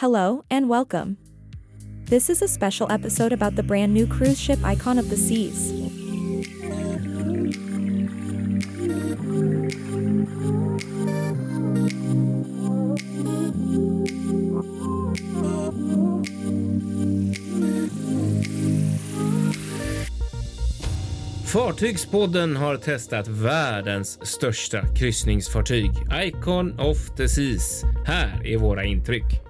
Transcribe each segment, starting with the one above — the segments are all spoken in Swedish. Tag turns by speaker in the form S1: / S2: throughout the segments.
S1: Hello and welcome. This is a special episode about the brand new cruise ship Icon of the Seas.
S2: Fartygspodden har testat världens största kryssningsfartyg, Icon of the Seas. Här är våra intryck.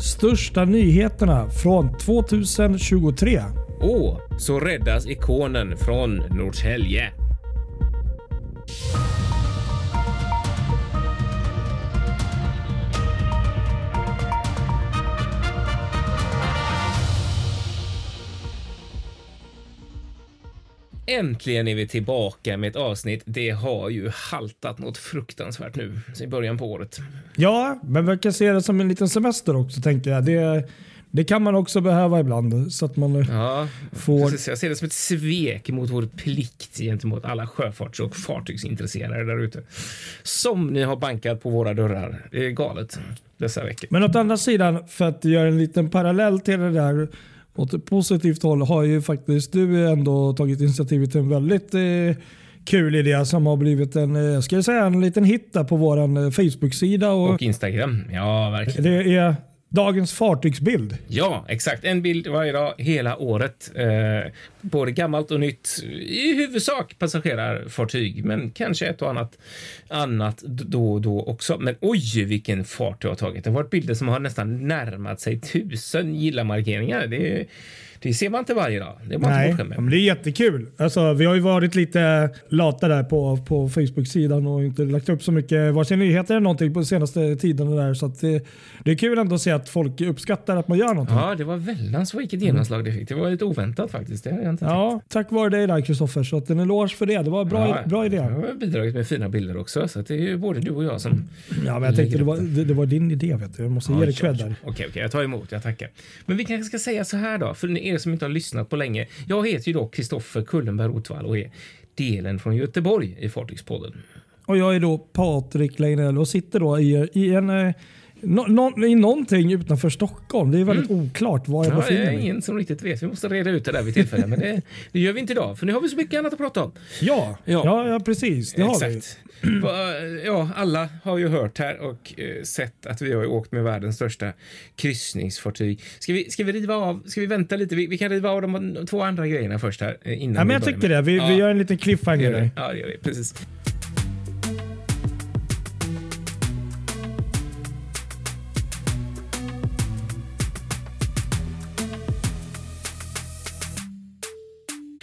S3: Största nyheterna från 2023.
S2: Och så räddas ikonen från Norrtälje. Äntligen är vi tillbaka med ett avsnitt. Det har ju haltat något fruktansvärt nu i början på året.
S3: Ja, men vi kan se det som en liten semester också tänker jag. Det, det kan man också behöva ibland så att man
S2: Ja,
S3: får...
S2: precis. Jag ser det som ett svek mot vår plikt gentemot alla sjöfarts och fartygsintresserade där ute. Som ni har bankat på våra dörrar. Det är galet dessa veckor.
S3: Men åt andra sidan, för att göra en liten parallell till det där åt ett positivt håll har ju faktiskt du ändå tagit initiativet till en väldigt eh, kul idé som har blivit en, eh, ska jag säga, en liten hit där på vår eh, Facebook-sida. Och
S2: Och Instagram. Ja, verkligen.
S3: det är dagens fartygsbild.
S2: Ja, exakt. En bild varje dag hela året. Eh, både gammalt och nytt. I huvudsak passagerarfartyg, men kanske ett och annat annat då och då också. Men oj, vilken fart det har tagit. Det har varit bilder som har nästan närmat sig tusen gilla-markeringar. Det, det ser man inte varje dag. Det är man
S3: Nej,
S2: inte bortskämd med.
S3: det är jättekul. Alltså, vi har ju varit lite lata där på, på Facebook-sidan och inte lagt upp så mycket vare sig nyheter eller någonting på senaste tiden. Där, så det, det är kul ändå att se att folk uppskattar att man gör någonting.
S2: Ja, det var väldans vilket genomslag det fick. Det var lite oväntat faktiskt. Det jag inte tänkt.
S3: Ja, tack vare dig där Kristoffer. Så att en eloge för det. Det var en bra,
S2: Ja,
S3: bra idé.
S2: Jag har bidragit med fina bilder också, så att det är ju både du och jag som
S3: Ja, men jag tänkte det var, det, det var din idé. Vet du. Jag måste ge dig cred där.
S2: Okej, okej, jag tar emot. Jag tackar. Men vi kanske ska säga så här då, för er som inte har lyssnat på länge. Jag heter ju då Kristoffer Kullenberg Rotvall och är delen från Göteborg i Fartygspodden.
S3: Och jag är då Patrik Legnell och sitter då i, i en eh, nå- nå- i någonting utanför Stockholm. Det är väldigt oklart var jag
S2: Mm. Ja, det
S3: befinner
S2: är
S3: mig.
S2: ingen som riktigt vet. Vi måste reda ut det där vid tillfälle, men det, det gör vi inte idag, för nu har vi så mycket annat att prata om.
S3: Ja,
S2: Ja.
S3: ja. precis. Det har vi.
S2: Exakt. Ja, alla har ju hört här och eh, sett att vi har åkt med världens största kryssningsfartyg. Ska vi, ska vi riva av? Ska vi vänta lite? Vi, vi kan riva av de två andra grejerna först här eh, innan
S3: Ja, men jag
S2: med-
S3: det. Vi,
S2: Ja.
S3: vi gör en liten cliffhanger.
S2: Ja, det gör vi. Precis.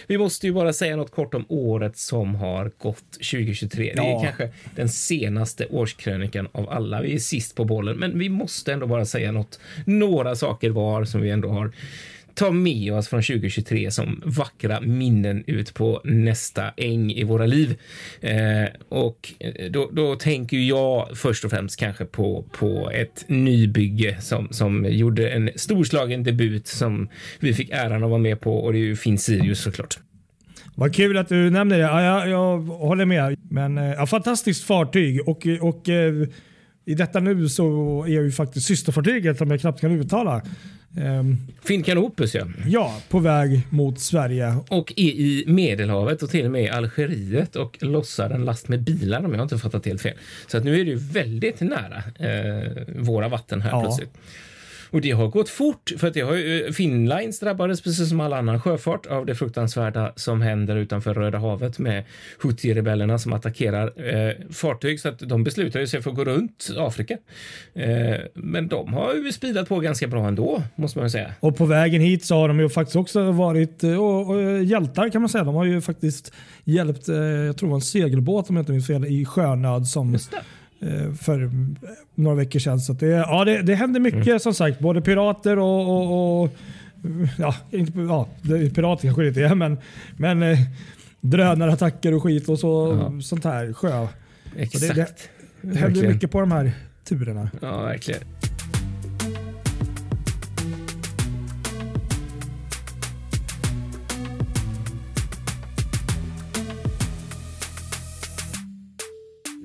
S2: Vi måste ju bara säga något kort om året som har gått 2023. Det är
S3: Ja.
S2: kanske den senaste årskrönikan av alla. Vi är sist på bollen, men vi måste ändå bara säga något. Några saker var som vi ändå har ta med oss från 2023 som vackra minnen ut på nästa äng i våra liv. Eh, och eh, då, då tänker ju jag först och främst kanske på, på ett nybygge som, som gjorde en storslagen debut som vi fick äran att vara med på och det är ju Finn Sirius såklart.
S3: Vad kul att du nämner det. Ja, jag, jag håller med. Men, eh, ja, fantastiskt fartyg. Och, och, eh, I detta nu så är ju faktiskt systerfartyget, som jag knappt kan uttala, ehm,
S2: Finn Canopus ja.
S3: ja, på väg mot Sverige.
S2: Och är i Medelhavet och till och med i Algeriet och lossar en last med bilar om jag inte fattat helt fel. Så att nu är det ju väldigt nära eh, våra vatten här
S3: Ja.
S2: plötsligt. Och det har gått fort för att det har ju, Finnlines drabbades precis som all annan sjöfart av det fruktansvärda som händer utanför Röda havet med Houthi-rebellerna som attackerar eh, fartyg så att de beslutar ju sig för att gå runt Afrika. Eh, men de har ju speedat på ganska bra ändå måste man säga.
S3: Och på vägen hit så har de ju faktiskt också varit eh, och, och, eh, hjältar kan man säga. De har ju faktiskt hjälpt, eh, jag tror det var en segelbåt om jag inte minns fel, i sjönöd som, eh, för eh, några veckor sedan. Så att det, ja, det, det händer mycket
S2: Mm.
S3: som sagt. Både pirater och, och, och ja, inte, ja, det- pirater kanske det inte är, men, men eh, drönarattacker och skit och så,
S2: Ja.
S3: sånt här. Sjö.
S2: Exakt.
S3: det- Det händer
S2: Verkligen.
S3: mycket på de här turerna.
S2: Ja, verkligen.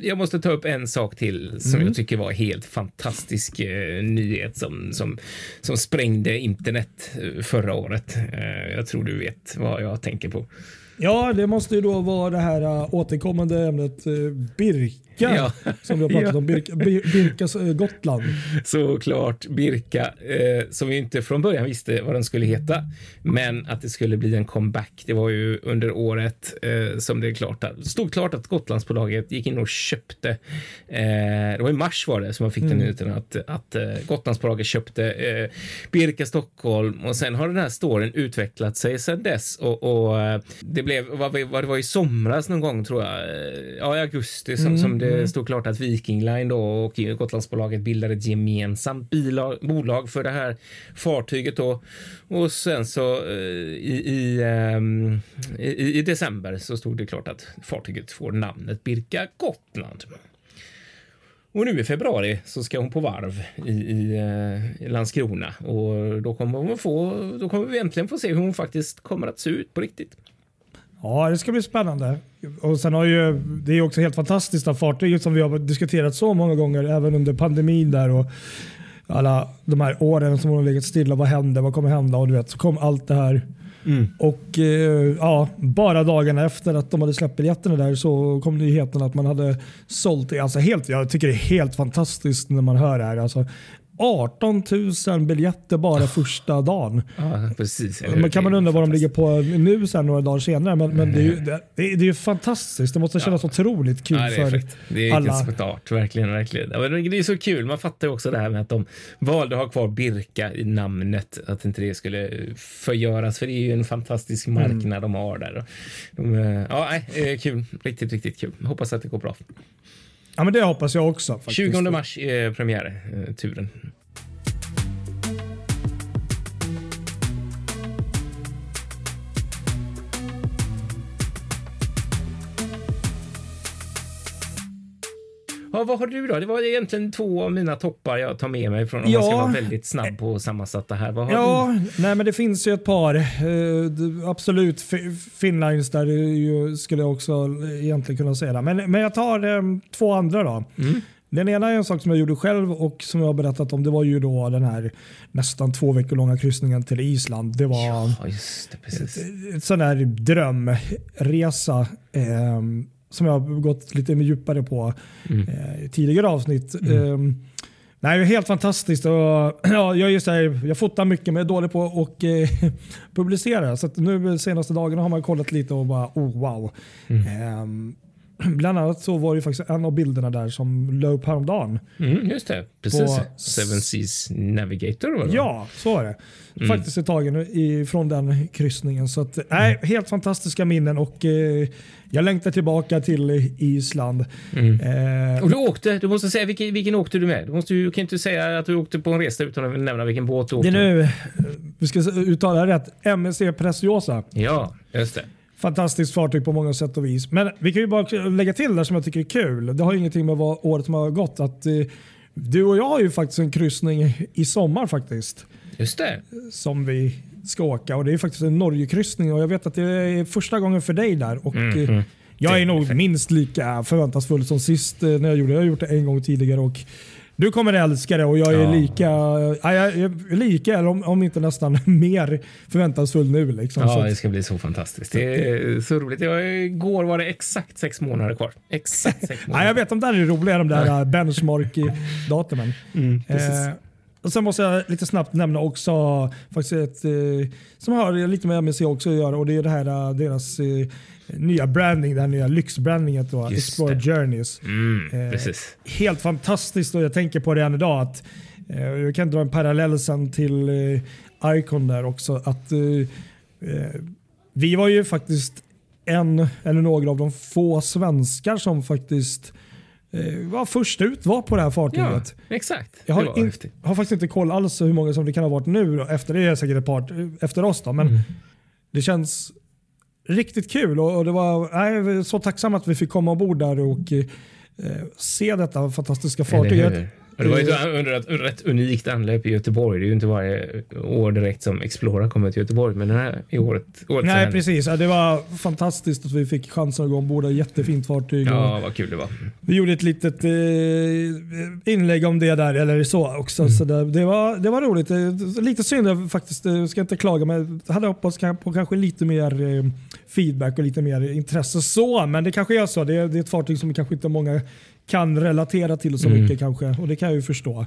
S2: Jag måste ta upp en sak till som
S3: Mm.
S2: jag tycker var helt fantastisk eh, nyhet som, som, som sprängde internet eh, förra året. Eh, jag tror du vet vad jag tänker på.
S3: Ja, det måste ju då vara det här uh, återkommande ämnet uh, Birka.
S2: Ja.
S3: Som vi har pratat
S2: Ja.
S3: om. Birka, Bir- Birkas uh, Gotland.
S2: Såklart Birka, eh, som vi inte från början visste vad den skulle heta, men att det skulle bli en comeback. Det var ju under året eh, som det är klart stod klart att Gotlandsbolaget gick in och köpte. Eh, det var i mars var det som jag fick den nyheten att, att eh, Gotlandsbolaget köpte eh, Birka Stockholm och sen har den här storyn utvecklat sig sedan dess och, och eh, det blev vad, vad det var i somras någon gång tror jag. eh, Ja, i augusti som, som det Mm. stod klart att Viking Line då och Gotlandsbolaget bildade ett gemensamt bilag, bolag för det här fartyget då. Och sen så eh, i, ehm, i, i, i december så stod det klart att fartyget får namnet Birka Gotland. Och nu i februari så ska hon på varv i, i, i Landskrona och då kommer, hon få, då kommer vi äntligen få se hur hon faktiskt kommer att se ut på riktigt.
S3: Ja, det ska bli spännande. Och sen har ju, det är också helt fantastiskt av fartyget som vi har diskuterat så många gånger, även under pandemin där och alla de här åren som har legat stilla. Vad händer? Vad kommer hända? Och du vet, så kom allt det här. Och eh, ja, bara dagarna efter att de hade släppt biljetterna där så kom nyheten att man hade sålt. Alltså helt, jag tycker det är helt fantastiskt när man hör det här. Alltså, 18 000 biljetter bara första dagen.
S2: Ja, precis.
S3: Men kan man undra vad de ligger på nu sen några dagar senare. Men, men det, är ju, det, det är ju fantastiskt. Det måste kännas otroligt kul
S2: Ja, det
S3: för
S2: fräckt. Det är
S3: alla.
S2: alla. start, verkligen, verkligen. Ja, det är så kul. Man fattar ju också det här med att de valde att ha kvar Birka i namnet, att inte det skulle förgöras, för det är ju en fantastisk
S3: Mm.
S2: marknad de har där. De, eh, ja, nej, kul. Riktigt, riktigt kul. Hoppas att det går bra.
S3: Ja, men det hoppas jag också. Faktiskt.
S2: 20 mars är premiär, eh, turen. Ja, vad har du då? Det var egentligen två av mina toppar jag tar med mig från om man ska
S3: Ja.
S2: vara väldigt snabb på att sammansätta här. Vad har
S3: Ja, nej, men det finns ju ett par. Eh, absolut fi- Finlines där ju, skulle jag också egentligen kunna säga. Men, men jag tar eh, två andra då.
S2: Mm.
S3: Den ena är en sak som jag gjorde själv och som jag har berättat om. Det var ju då den här nästan två veckor långa kryssningen till Island. Det var
S2: Ja, just det. Precis.
S3: en sån där drömresa eh, som jag har gått lite djupare på eh, i tidigare avsnitt. Eh, nej, det är helt fantastiskt. Och, ja, jag, är så här, jag fotar mycket men är dålig på att eh, publicera. Så att nu senaste dagarna har man kollat lite och bara oh wow. Eh, bland annat så var det ju faktiskt en av bilderna där som la upp häromdagen.
S2: Mm, just det. Precis.
S3: På-
S2: Seven Seas Navigator. Var det?
S3: Ja, så var det. Faktiskt är tagen ifrån den kryssningen. Så att, nej, helt fantastiska minnen och eh, jag längtar tillbaka till Island. Eh,
S2: Och du åkte, du måste säga vilken, vilken åkte du med? Du, måste, du kan inte säga att du åkte på en resa utan att nämna vilken båt du
S3: det
S2: åkte
S3: är
S2: med.
S3: nu, eh, vi ska uttala det rätt, MSC Preciosa.
S2: Ja, just det.
S3: Fantastiskt fartyg på många sätt och vis. Men vi kan ju bara lägga till där som jag tycker är kul. Det har ju ingenting med vad året som har gått. Att, eh, du och jag har ju faktiskt en kryssning i sommar faktiskt.
S2: Just det.
S3: som vi ska åka. Och Det är faktiskt en Norgekryssning och jag vet att det är första gången för dig där. Och eh, Jag är nog minst lika förväntansfull som sist eh, när jag gjorde det. Jag har gjort det en gång tidigare. Och du kommer älska det och jag är
S2: Ja.
S3: lika, ja, jag är lika eller om, om inte nästan mer förväntansfull nu. Liksom.
S2: Ja, det ska bli så fantastiskt. Det är så roligt. Jag, igår var det exakt sex månader kvar. Exakt sex
S3: Ja,
S2: månader.
S3: jag vet, de där är roliga, de där eh, benchmark-datumen.
S2: Mm,
S3: eh, och sen måste jag lite snabbt nämna också faktiskt ett, eh, som har lite med MSC också att göra och det är det här, eh, deras eh, nya branding, det här nya lyxbrandinget då,
S2: Just
S3: Explore
S2: det. Mm,
S3: Journeys. Eh,
S2: precis.
S3: Helt fantastiskt och jag tänker på det än idag att eh, jag kan dra en parallell sen till eh, Icon där också. att eh, eh, Vi var ju faktiskt en eller några av de få svenskar som faktiskt eh, var först ut var på det här
S2: Ja,
S3: fartyget.
S2: exakt.
S3: Jag har, in, har faktiskt inte koll alls hur många som det kan ha varit nu. Efter det är det säkert ett par efter oss. Då. Men
S2: Mm.
S3: det känns riktigt kul och, och det var nej, jag är så tacksam att vi fick komma ombord där och eh, se detta fantastiska fartyg.
S2: Det var ju under ett rätt unikt anlöp i Göteborg. Det är ju inte varje år direkt som Explorer kommer till Göteborg, men den här i året. året
S3: Nej, precis. Ja, det var fantastiskt att vi fick chansen att gå ombord. Jättefint fartyg.
S2: Ja, vad kul det var.
S3: Vi gjorde ett litet eh, inlägg om det där, eller så också. Mm. Så det, det, var, det var roligt. Lite synd faktiskt, jag ska inte klaga, men jag hade hoppats på kanske lite mer eh, feedback och lite mer intresse så. Men det kanske är så. Det är, det är ett fartyg som kanske inte många kan relatera till så mm. mycket kanske och det kan jag ju förstå.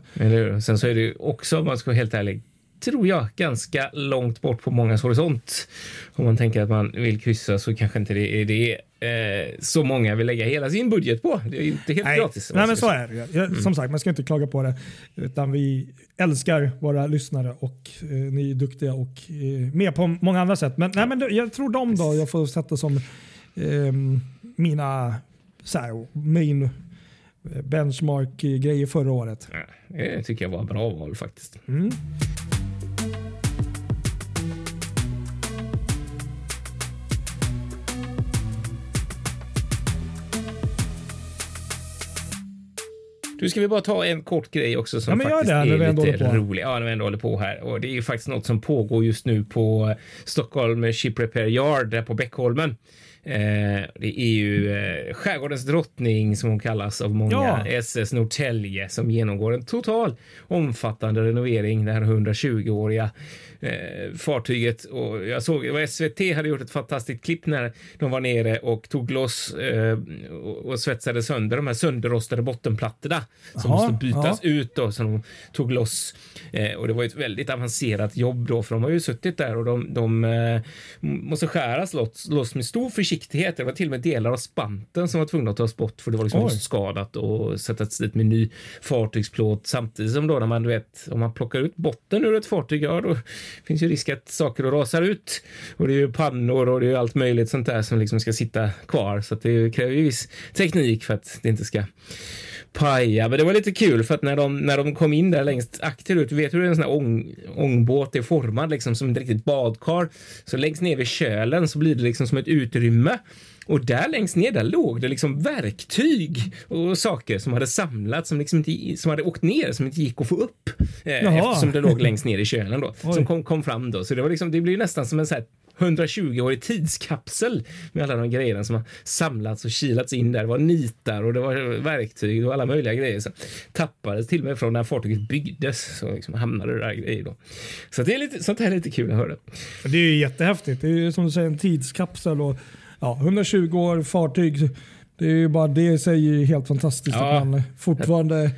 S2: Sen så är det också, om man ska vara helt ärlig, tror jag, ganska långt bort på mångas horisont. Om man tänker att man vill kryssa så kanske inte det är det eh, så många vill lägga hela sin budget på. Det är inte helt
S3: Nej.
S2: gratis.
S3: Nej, men så är det. Jag, mm. Som sagt, man ska inte klaga på det. Utan vi älskar våra lyssnare och eh, ni är duktiga och eh, med på många andra sätt. Men, nej, men jag tror de då, jag får sätta som eh, mina så här, main benchmark-grejer förra året.
S2: Det tycker jag var bra val faktiskt.
S3: Mm.
S2: Du ska vi bara ta en kort grej också som ja, faktiskt det, är lite rolig. Ja, när vi ändå håller på här. Och det är ju faktiskt något som pågår just nu på Stockholm Ship Repair Yard där på Bäckholmen. Eh, det är ju eh, skärgårdens drottning som hon kallas av många, ja. SS Norrtälje, som genomgår en total omfattande renovering. Det här 120-åriga eh, fartyget och jag såg att SVT hade gjort ett fantastiskt klipp när de var nere och tog loss eh, och svetsade sönder de här sönderrostade bottenplattorna som Aha, måste bytas ja. ut då som de tog loss. Eh, och det var ett väldigt avancerat jobb då för de har ju suttit där och de, de eh, måste skäras loss, loss med stor försiktighet. Det var till och med delar av spanten som var tvungna att tas bort för det var liksom skadat och sättas dit med ny fartygsplåt samtidigt som då när man vet om man plockar ut botten ur ett fartyg, ja då finns ju risk att saker rasar ut. Och det är ju pannor och det är allt möjligt sånt där som liksom ska sitta kvar. Så att det kräver ju viss teknik för att det inte ska paja. Men det var lite kul för att när de, när de kom in där längst akterut, du vet hur en sån här ång, ångbåt är formad liksom som ett riktigt badkar. Så längst ner vid kölen så blir det liksom som ett utrymme och där längst ner där låg det liksom verktyg och saker som hade samlats som liksom inte som hade åkt ner som inte gick att få upp eh, eftersom det låg längst ner i kölen då som kom, kom fram då. Så det var liksom, det blir nästan som en så här 120-årig tidskapsel med alla de grejerna som har samlats och kilats in där. Det var nitar och det var verktyg och alla möjliga grejer som tappades till och med från när fartyget byggdes. Så liksom hamnade det där grejer då. Så det är lite, sånt här är lite kul att höra.
S3: Det är ju jättehäftigt. Det är ju som du säger en tidskapsel och ja, 120 år fartyg. Det är ju bara det i sig helt fantastiskt ja. att man fortfarande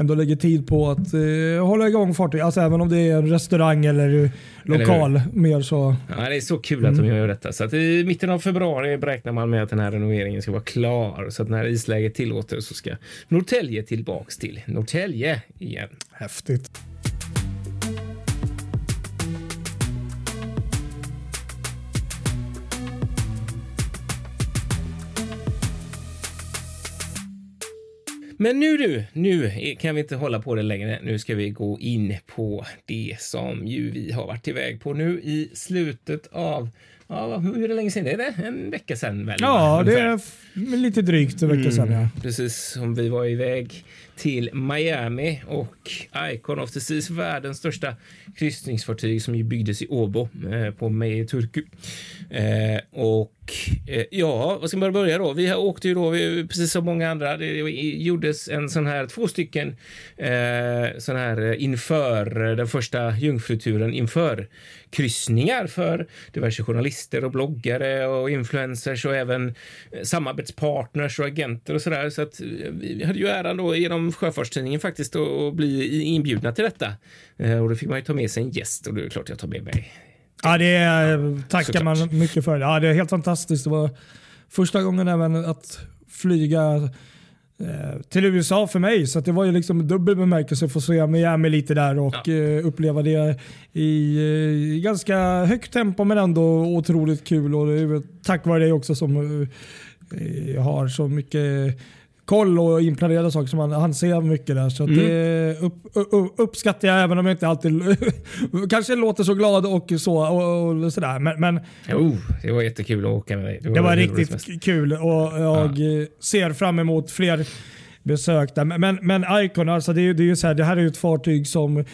S3: ändå lägger tid på att eh, hålla igång fartyg. Alltså även om det är en restaurang eller lokal. Eller mer så.
S2: Ja, det är så kul att mm. de gör detta. Så att I mitten av februari beräknar man med att den här renoveringen ska vara klar. Så att när isläget tillåter så ska Norrtälje tillbaks till Norrtälje igen.
S3: Häftigt.
S2: Men nu du, nu kan vi inte hålla på det längre. Nu ska vi gå in på det som ju vi har varit iväg på nu i slutet av Ja, hur länge sedan är det? En vecka sedan väl?
S3: Ja, det är lite drygt en vecka mm, sedan. Ja.
S2: Precis som vi var iväg till Miami och Icon of the Seas, världens största kryssningsfartyg som ju byggdes i Åbo eh, på Meje Turku. Eh, och eh, ja, vad ska man börja då? Vi åkte ju då, vi, precis som många andra, det gjordes en sån här, två stycken eh, sån här inför den första jungfruturen inför kryssningar för diverse journalister och bloggare och influencers och även eh, samarbetspartners och agenter och sådär. Så att eh, vi hade ju äran då genom Sjöfartstidningen faktiskt att bli inbjudna till detta. Och då fick man ju ta med sig en gäst och det är klart jag tar med mig
S3: Ja, det är, tackar Såklart. man mycket för. Ja, det är helt fantastiskt. Det var första gången även att flyga eh, till USA för mig. Så det var ju liksom dubbel bemärkelse att få se Miami lite där och ja. eh, uppleva det i, eh, ganska högt tempo men ändå otroligt kul. Och det är tack vare det också som eh, har så mycket koll och inplanerade saker. Som han, han ser mycket där. Så mm. det upp, upp, uppskattar jag även om jag inte alltid kanske låter så glad och så. Och, och sådär. Men, men
S2: oh, det var jättekul att åka med dig.
S3: Det var, det var riktigt kul och jag ja. ser fram emot fler besök där. Men, men Icon, alltså det, är, det, är ju så här, det här är ju ett fartyg som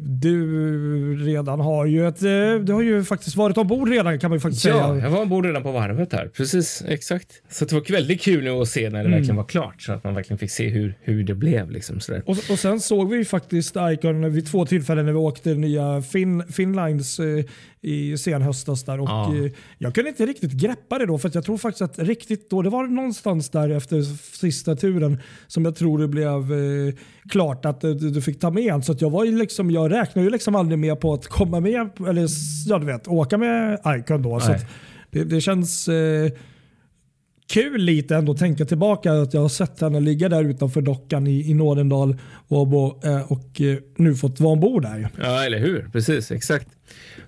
S3: du redan har ju ett, eh, du har ju faktiskt varit ombord redan kan man ju faktiskt
S2: ja,
S3: säga.
S2: Ja, jag var ombord redan på varvet här. Precis, exakt. Så det var väldigt kul nu att se när det mm. verkligen var klart så att man verkligen fick se hur, hur det blev. Liksom, sådär.
S3: Och, och sen såg vi faktiskt Icon vid två tillfällen när vi åkte nya fin, Finlines eh, i sen höstas där och ja. Eh, jag kunde inte riktigt greppa det då för jag tror faktiskt att riktigt då, det var någonstans där efter sista turen som jag tror det blev eh, klart att du, du fick ta med en. Så att jag var ju liksom, jag räknade ju liksom aldrig med på att komma med, eller ja, du vet, åka med Icon då. Så det, det, känns eh, kul lite ändå att tänka tillbaka att jag har sett henne ligga där utanför dockan i, i Nådendal och, eh, och eh, nu fått vara ombord där.
S2: Ja, eller hur? Precis, exakt.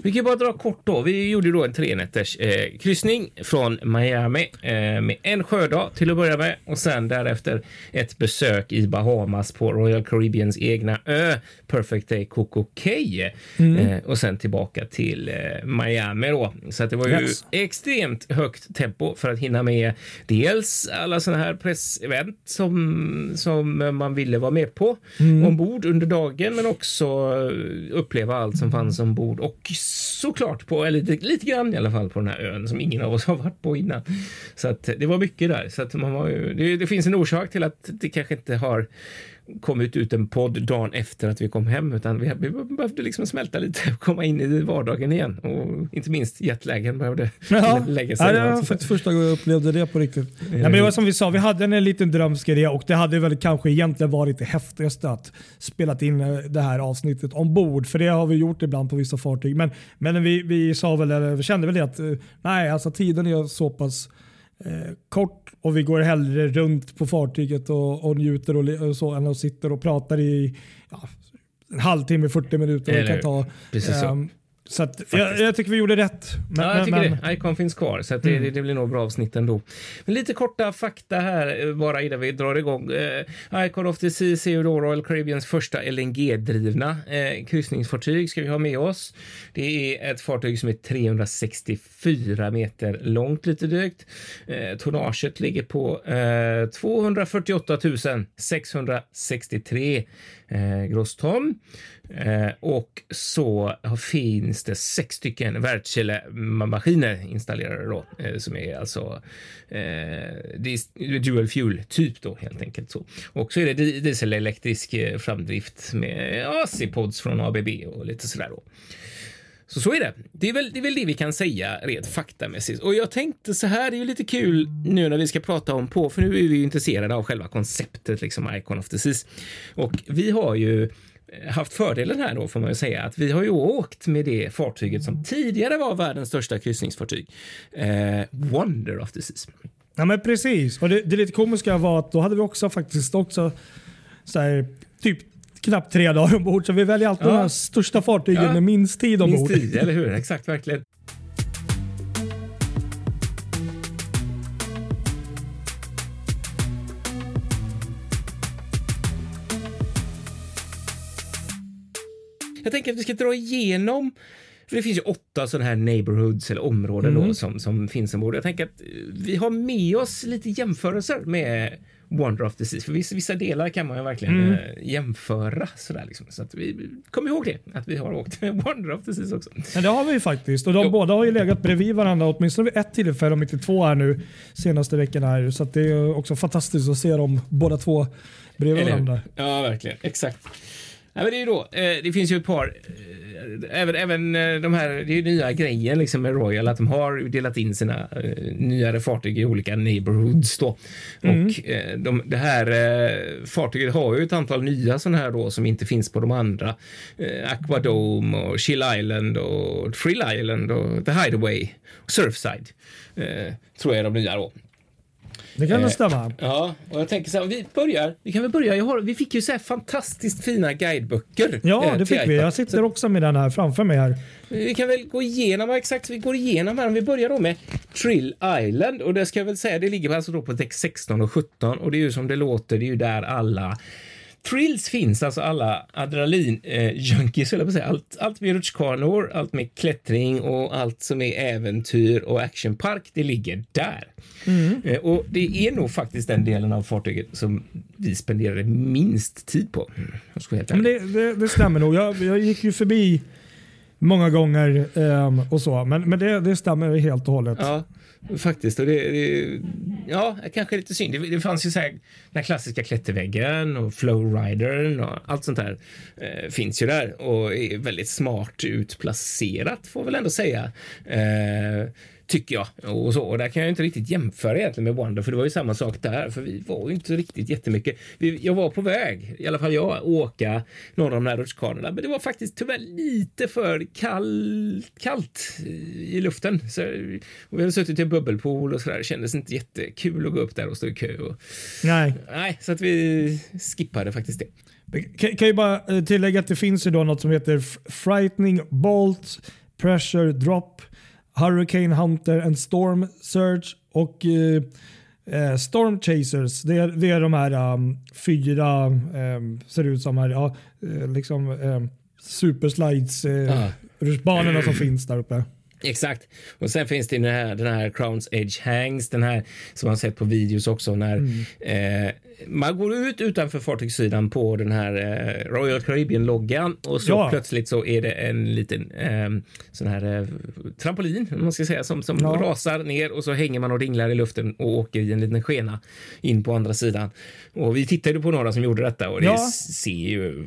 S2: Vi kan bara dra kort då. Vi gjorde då en trenätters eh, kryssning från Miami eh, med en sjödag till att börja med och sen därefter ett besök i Bahamas på Royal Caribbeans egna ö Perfect Day Coco Cay mm. eh, och sen tillbaka till eh, Miami då. Så att det var ju yes. extremt högt tempo för att hinna med dels alla sådana här pressevent som, som man ville vara med på mm. ombord under dagen, men också eh, uppleva allt som fanns ombord och såklart på, eller lite, lite grann i alla fall, på den här ön som ingen av oss har varit på innan. Så att det var mycket där. Så att man var ju, det, det finns en orsak till att det kanske inte har kommit ut en podd dagen efter att vi kom hem, utan vi, vi behövde liksom smälta lite och komma in i vardagen igen. Och inte minst jetlagen behövde
S3: ja. lägga sig. Ja, det var faktiskt första gången jag upplevde det på riktigt. Ja, men det var som vi sa, vi hade en liten drömsk och det hade väl kanske egentligen varit det häftigaste att spela in eh, det här avsnittet ombord, för det har vi gjort ibland på vissa fartyg. Men, men vi, vi sa väl, eller vi kände väl det att eh, nej, alltså tiden är så pass eh, kort och vi går hellre runt på fartyget och, och njuter och, och så än att sitta och prata i ja, en halvtimme, 40 minuter. Eller, kan ta, så att, jag, jag, tycker vi gjorde rätt.
S2: Men, ja, jag tycker men, det. Icon finns kvar, så det, mm. det, blir nog bra avsnitt ändå. Men lite korta fakta här eh, bara innan vi drar igång. Uh, Icon of the Seas är ju då Royal Caribbeans första LNG-drivna uh, kryssningsfartyg ska vi ha med oss. Det är ett fartyg som är 364 meter långt lite drygt. Uh, tonnaget ligger på 248 663 eh, grosston. Eh, och så finns det sex stycken Wärtsilä-maskiner installerade då, eh, som är alltså eh, dual fuel typ då helt enkelt så. Och så är det dieselelektrisk eh, framdrift med AC-pods från ABB och lite sådär då. Så så är det. Det är, väl, det är väl det vi kan säga rent faktamässigt. Och jag tänkte så här, det är ju lite kul nu när vi ska prata om på, för nu är vi ju intresserade av själva konceptet, liksom Icon of the Seas. Och vi har ju eh, haft fördelen här då får man ju säga att vi har ju åkt med det fartyget som tidigare var världens största kryssningsfartyg. Eh, Wonder of the Seas.
S3: Ja men precis. Och det, det lite komiska var att då hade vi också faktiskt också så här, typ knappt tre dagar ombord. Så vi väljer alltid ja. de största fartygen ja. med minst tid ombord.
S2: Minst tid, eller hur? Exakt, verkligen. Jag tänker att vi ska dra igenom för det finns ju åtta sådana här neighborhoods eller områden mm. då, som, som finns ombord. Jag tänker att vi har med oss lite jämförelser med Wonder of the Seas. För vissa, delar kan man ju verkligen mm. äh, jämföra sådär liksom. Så att vi kom ihåg det, att vi har åkt Wonder of the Seas också.
S3: Ja, det har vi ju faktiskt. Och de jo. båda har ju legat bredvid varandra åtminstone vid ett tillfälle, om inte två här nu senaste veckan här. Så det är också fantastiskt att se dem båda två bredvid varandra.
S2: Ja, verkligen. Exakt. Ja, men det, är då, eh, det finns ju ett par, eh, även, även eh, de här, det är ju nya grejen liksom med Royal, att de har delat in sina nyare fartyg i olika neighborhoods då. Mm. Och de, det här fartyget har ju ett antal nya sådana här då som inte finns på de andra. Aquadome och Chill Island och Thrill Island och The Hideaway och Surfside. tror jag är de nya då.
S3: Det kan väl stämma.
S2: Ja, och jag tänker så här, vi börjar. Vi kan väl börja. Har, vi fick ju så här fantastiskt fina guideböcker.
S3: Ja, eh, det fick vi. Jag sitter så, också med den här framför mig här.
S2: Vi kan väl gå igenom exakt. Vi går igenom här. Om vi börjar då med Trill Island och det ska jag väl säga. Det ligger alltså då på däck 16 och 17 och det är ju som det låter. Det är ju där alla Thrills finns, alltså alla adrenalin-junkies, eh, säga. Allt, allt med rutschkanor, allt med klättring och allt som är äventyr och actionpark, det ligger där. Mm. Eh, och det är nog faktiskt den delen av fartyget som vi spenderade minst tid på.
S3: Men det, det, det stämmer nog. Jag, jag gick ju förbi många gånger um, och så. Men, men det, det stämmer helt och hållet.
S2: Ja, faktiskt. Och det, det, ja, kanske lite synd. Det, det fanns ju så här, den klassiska klätterväggen och flowridern och allt sånt där eh, finns ju där och är väldigt smart utplacerat får väl ändå säga. Eh, tycker jag. Och, så. och där kan jag inte riktigt jämföra egentligen med Wonder, för det var ju samma sak där, för vi var ju inte riktigt jättemycket. Vi, jag var på väg, i alla fall jag, åka några av de här rutschkanorna, men det var faktiskt tyvärr lite för kall, kallt i luften. Så, och vi hade suttit i en bubbelpool och så där. Det kändes inte jättekul att gå upp där och stå i kö. Och,
S3: nej.
S2: Nej, så att vi skippade faktiskt det.
S3: Kan, kan ju bara eh, tillägga att det finns ju då något som heter Frightening Bolt Pressure Drop Hurricane Hunter and Storm Surge och eh, eh, Storm Chasers. Det är, det är de här um, fyra, um, ser ut som här, ja, eh, liksom um, superslides uh, banorna som finns där uppe.
S2: Exakt. Och sen finns det den här, den här Crowns Edge Hangs, den här som man sett på videos också när mm. eh, man går ut utanför fartygssidan på den här eh, Royal Caribbean-loggan och så ja. plötsligt så är det en liten eh, sån här eh, trampolin, man ska säga, som, som ja. rasar ner och så hänger man och dinglar i luften och åker i en liten skena in på andra sidan. Och vi tittade på några som gjorde detta och det ja. ser ju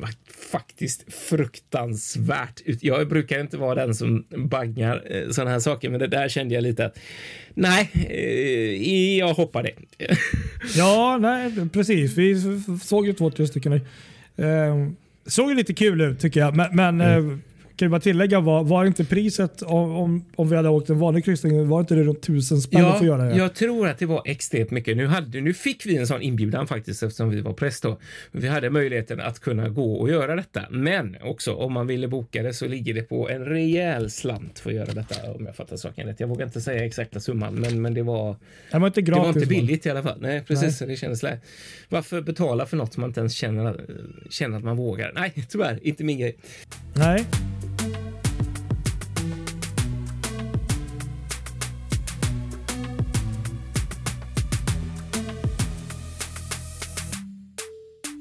S2: faktiskt fruktansvärt ut. Jag brukar inte vara den som baggar eh, sådana här saker, men det där kände jag lite att nej, eh, jag hoppar det.
S3: ja, nej, precis. Vi såg ju två, tre stycken. Eh, såg ju lite kul ut tycker jag, men, men mm. Kan du bara tillägga, var, var inte priset om, om, vi hade åkt en vanlig kryssning, var inte det runt tusen spänn ja, att göra det?
S2: Jag tror att det var extremt mycket. Nu, hade, nu fick vi en sån inbjudan faktiskt eftersom vi var präst då. Vi hade möjligheten att kunna gå och göra detta. Men också om man ville boka det så ligger det på en rejäl slant för att göra detta om jag fattar saken rätt. Jag vågar inte säga exakta summan, men, men det var.
S3: Det var inte gratis.
S2: Det var inte billigt i alla fall. Nej, precis. Nej. Det kändes lätt. Varför betala för något som man inte ens känner, känner att man vågar? Nej, tyvärr inte min grej.
S3: Nej.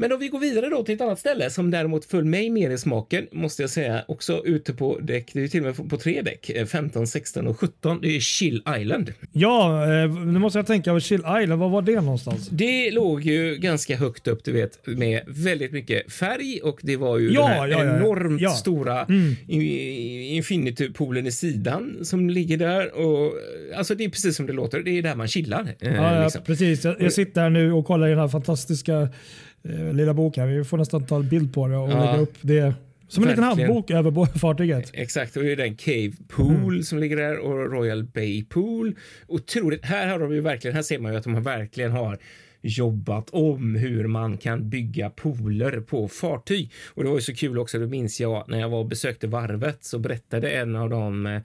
S2: Men om vi går vidare då till ett annat ställe som däremot föll mig mer i smaken, måste jag säga, också ute på däck, det är ju till och med på tre däck, 15, 16 och 17, det är Chill Island.
S3: Ja, eh, nu måste jag tänka, Chill Island, var var det någonstans?
S2: Det låg ju ganska högt upp, du vet, med väldigt mycket färg och det var ju ja, den här ja, ja, enormt stora mm. Infinity-poolen i sidan som ligger där och alltså det är precis som det låter, det är där man chillar.
S3: Eh, ja, liksom. precis. Jag, jag sitter här nu och kollar i den här fantastiska eh, lilla boken. Vi får nästan ta en bild på det och ja. lägga upp det. Som en liten handbok över fartyget.
S2: Exakt, och det är den Cave Pool mm. som ligger där och Royal Bay Pool. Otroligt. Här har de ju verkligen, här ser man ju att de verkligen har jobbat om hur man kan bygga pooler på fartyg. Och det var ju så kul också, då minns jag när jag var och besökte varvet så berättade en av de eh,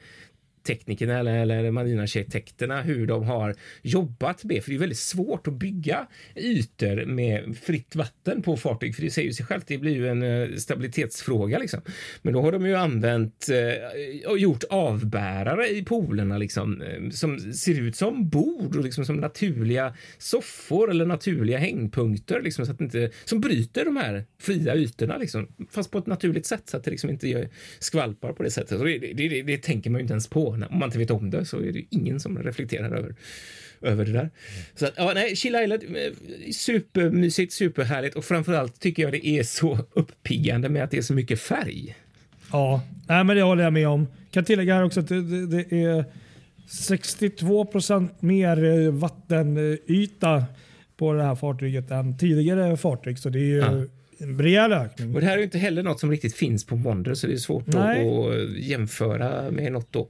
S2: teknikerna eller, eller marinarkitekterna hur de har jobbat med, för det är väldigt svårt att bygga ytor med fritt vatten på fartyg, för det säger ju sig självt, det blir ju en eh, stabilitetsfråga liksom. Men då har de ju använt eh, och gjort avbärare i polerna liksom, eh, som ser ut som bord och liksom som naturliga soffor eller naturliga hängpunkter liksom, så att inte, som bryter de här fria ytorna liksom, fast på ett naturligt sätt så att det liksom inte gör skvalpar på det sättet. Det, det, det, det tänker man ju inte ens på om man inte vet om det så är det ingen som reflekterar över, över det där. Så att, ja, nej, Chill Island, eh, supermysigt, superhärligt och framförallt tycker jag det är så uppiggande med att det är så mycket färg.
S3: Ja, nej, men det håller jag med om. Kan tillägga här också att det, det, det är 62 procent mer eh, vattenyta på det här fartyget än tidigare fartyg. Så det är ju ja en rejäl ökning.
S2: Och det här är inte heller något som riktigt finns på Wonder så det är svårt att, jämföra med något då.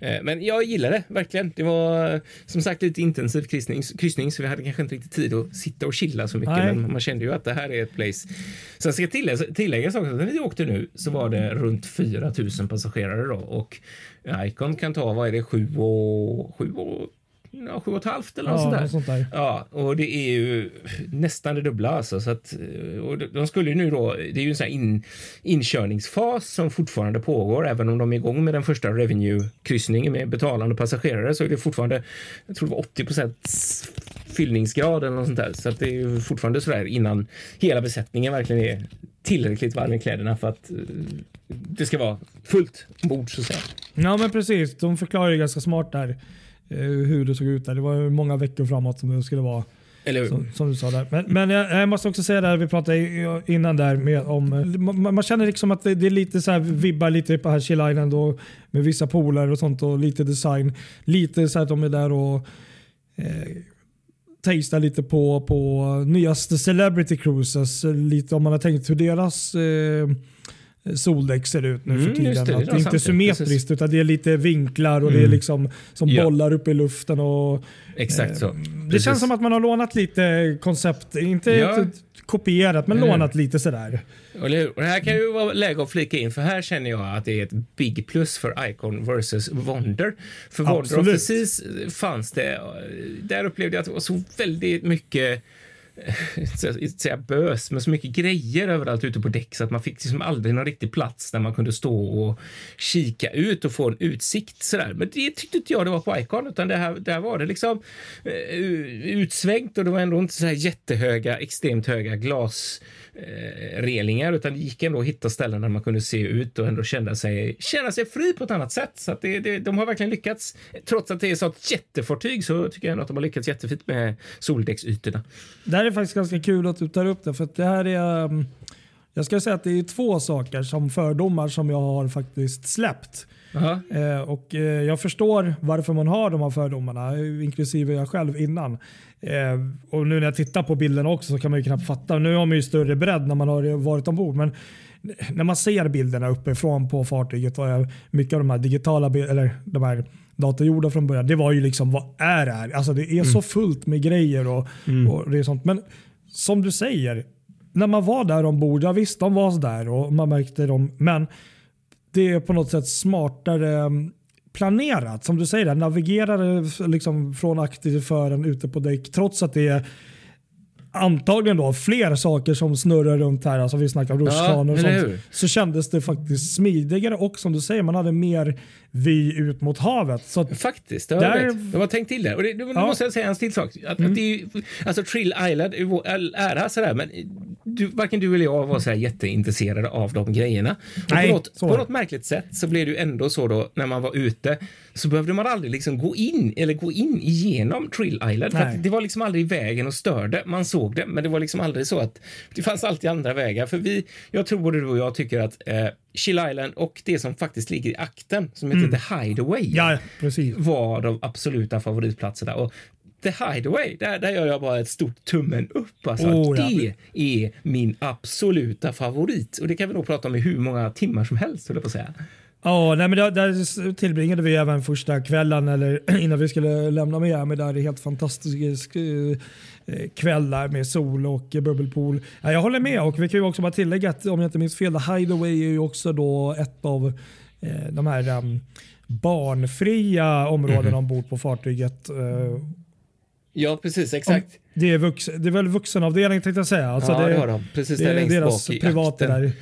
S2: Eh, men jag gillar det verkligen. Det var som sagt lite intensiv kryssning, kryssning så vi hade kanske inte riktigt tid att sitta och chilla så mycket Nej. men man kände ju att det här är ett place. Sen ska tilläggas, tilläggas också att när vi åkte nu så var det runt 4000 passagerare då och Icon kan ta, vad är det, 7 och, 7 och ja, sju och ett halvt eller
S3: Ja,
S2: något
S3: något sånt där.
S2: Ja, och det är ju nästan det dubbla alltså. Så att, och de- skulle ju nu då, det är ju en sån här in, inkörningsfas som fortfarande pågår, även om de är igång med den första revenue-kryssningen med betalande passagerare så är det fortfarande, jag tror det var 80 procents fyllningsgrad eller något sånt där. Så att det är ju fortfarande sådär innan hela besättningen verkligen är tillräckligt varm i kläderna för att eh, det ska vara fullt ombord så att säga.
S3: Ja men precis, de förklarar ju ganska smart där hur det såg ut där. Det var många veckor framåt som det skulle vara.
S2: Eller?
S3: Som, som du sa där. Men, men jag, jag måste också säga där, vi pratade innan där med om, eh, man, man känner liksom att det, det är lite så här, vibbar lite på här Chill Island och med vissa poler och sånt och lite design. Lite så här att de är där och eh, tastar lite på, på nyaste Celebrity Cruises. eh, Lite om man har tänkt hur deras eh, soldäck ser ut nu
S2: Mm,
S3: för tiden.
S2: det, det
S3: det är inte symmetriskt
S2: precis.
S3: utan det är lite vinklar och det är
S2: Mm.
S3: liksom som
S2: Ja.
S3: bollar upp i luften. och
S2: Exakt så.
S3: Eh, det
S2: Precis.
S3: känns som att man har lånat lite koncept, inte
S2: Ja.
S3: kopierat men
S2: hur?
S3: lånat lite sådär.
S2: Eller? Och det här kan ju vara läge att flika in, för här känner jag att det är ett big plus för Icon versus Wonder. För Wonder. Seas fanns det, där upplevde jag att det var så väldigt mycket inte säga bös, men så mycket grejer överallt ute på däck så att man fick liksom aldrig någon riktig plats där man kunde stå och kika ut och få en utsikt sådär. Men det tyckte inte jag det var på Icon, utan det här, där var det liksom eh, utsvängt och det var ändå inte så här jättehöga, extremt höga glas eh, relingar utan det gick ändå att hitta ställen där man kunde se ut och ändå känna sig, känna sig fri på ett annat sätt. Så att det, det, de har verkligen lyckats. Trots att det är så ett jättefartyg så tycker jag ändå att de har lyckats jättefint med soldäcksytorna.
S3: Det här är faktiskt ganska kul att du tar upp det för att det här är um, jag ska säga att det är två saker som fördomar som jag har faktiskt släppt. Eh, och eh, Jag förstår varför man har de här fördomarna, inklusive jag själv innan. Eh, och Nu när jag tittar på bilderna också så kan man ju knappt fatta. Nu har man ju större bredd när man har varit ombord. Men när man ser bilderna uppifrån på fartyget och mycket av de här digitala eller de här datorgjorda från början. Det var ju liksom vad är det här? Alltså det är så fullt med grejer och, och det är sånt. Men som du säger, när man var där ombord, ja visst de var där och man märkte dem. Men det är på något sätt smartare mm, planerat. Som du säger, där, navigerade f- liksom från aktivitören ute på däck trots att det är antagligen då fler saker som snurrar runt här. Alltså vi snackar rutschkanor och sånt. Så kändes det faktiskt smidigare och som du säger, man hade mer vy ut mot havet. Så
S2: Faktiskt, det har
S3: Där-
S2: rätt. De har tänkt till det. Och det, nu
S3: Ja. Mm.
S2: måste jag säga en till sak. Att, att det är, alltså Trill Island är vår ära sådär, men du, varken du eller jag var så här jätteintresserade av de grejerna. Och
S3: Nej,
S2: på, något, på något märkligt sätt så blev det ju ändå så då när man var ute så behövde man aldrig liksom gå in eller gå in igenom Trill Island. För det var liksom aldrig i vägen och störde. Man såg det, men det var liksom aldrig så att det fanns alltid andra vägar. För vi, jag tror både du och jag tycker att eh, Chill Island och det som faktiskt ligger i akten som heter The Hideaway
S3: Mm. ja,
S2: var de absoluta favoritplatserna. Och The Hideaway, där, där gör jag bara ett stort tummen upp. Alltså.
S3: Oh, ja.
S2: Det är min absoluta favorit. Och det kan vi nog prata om i hur många timmar som helst, höll jag på att säga.
S3: Ja, nej, men där, där tillbringade vi även första kvällen eller innan vi skulle lämna Miami. Där det är helt fantastisk eh, kväll där med sol och bubbelpool. Ja, jag håller med och vi kan ju också bara tillägga att om jag inte minns fel, Hideaway är ju också då ett av eh, de här um, barnfria områdena ombord på fartyget. Eh,
S2: Ja, precis, exakt.
S3: det, är vux, det är väl vuxenavdelning tänkte jag säga. Alltså
S2: ja, det,
S3: det,
S2: har de. Precis
S3: det är
S2: längst
S3: deras
S2: bak i
S3: privata
S2: akten.
S3: där.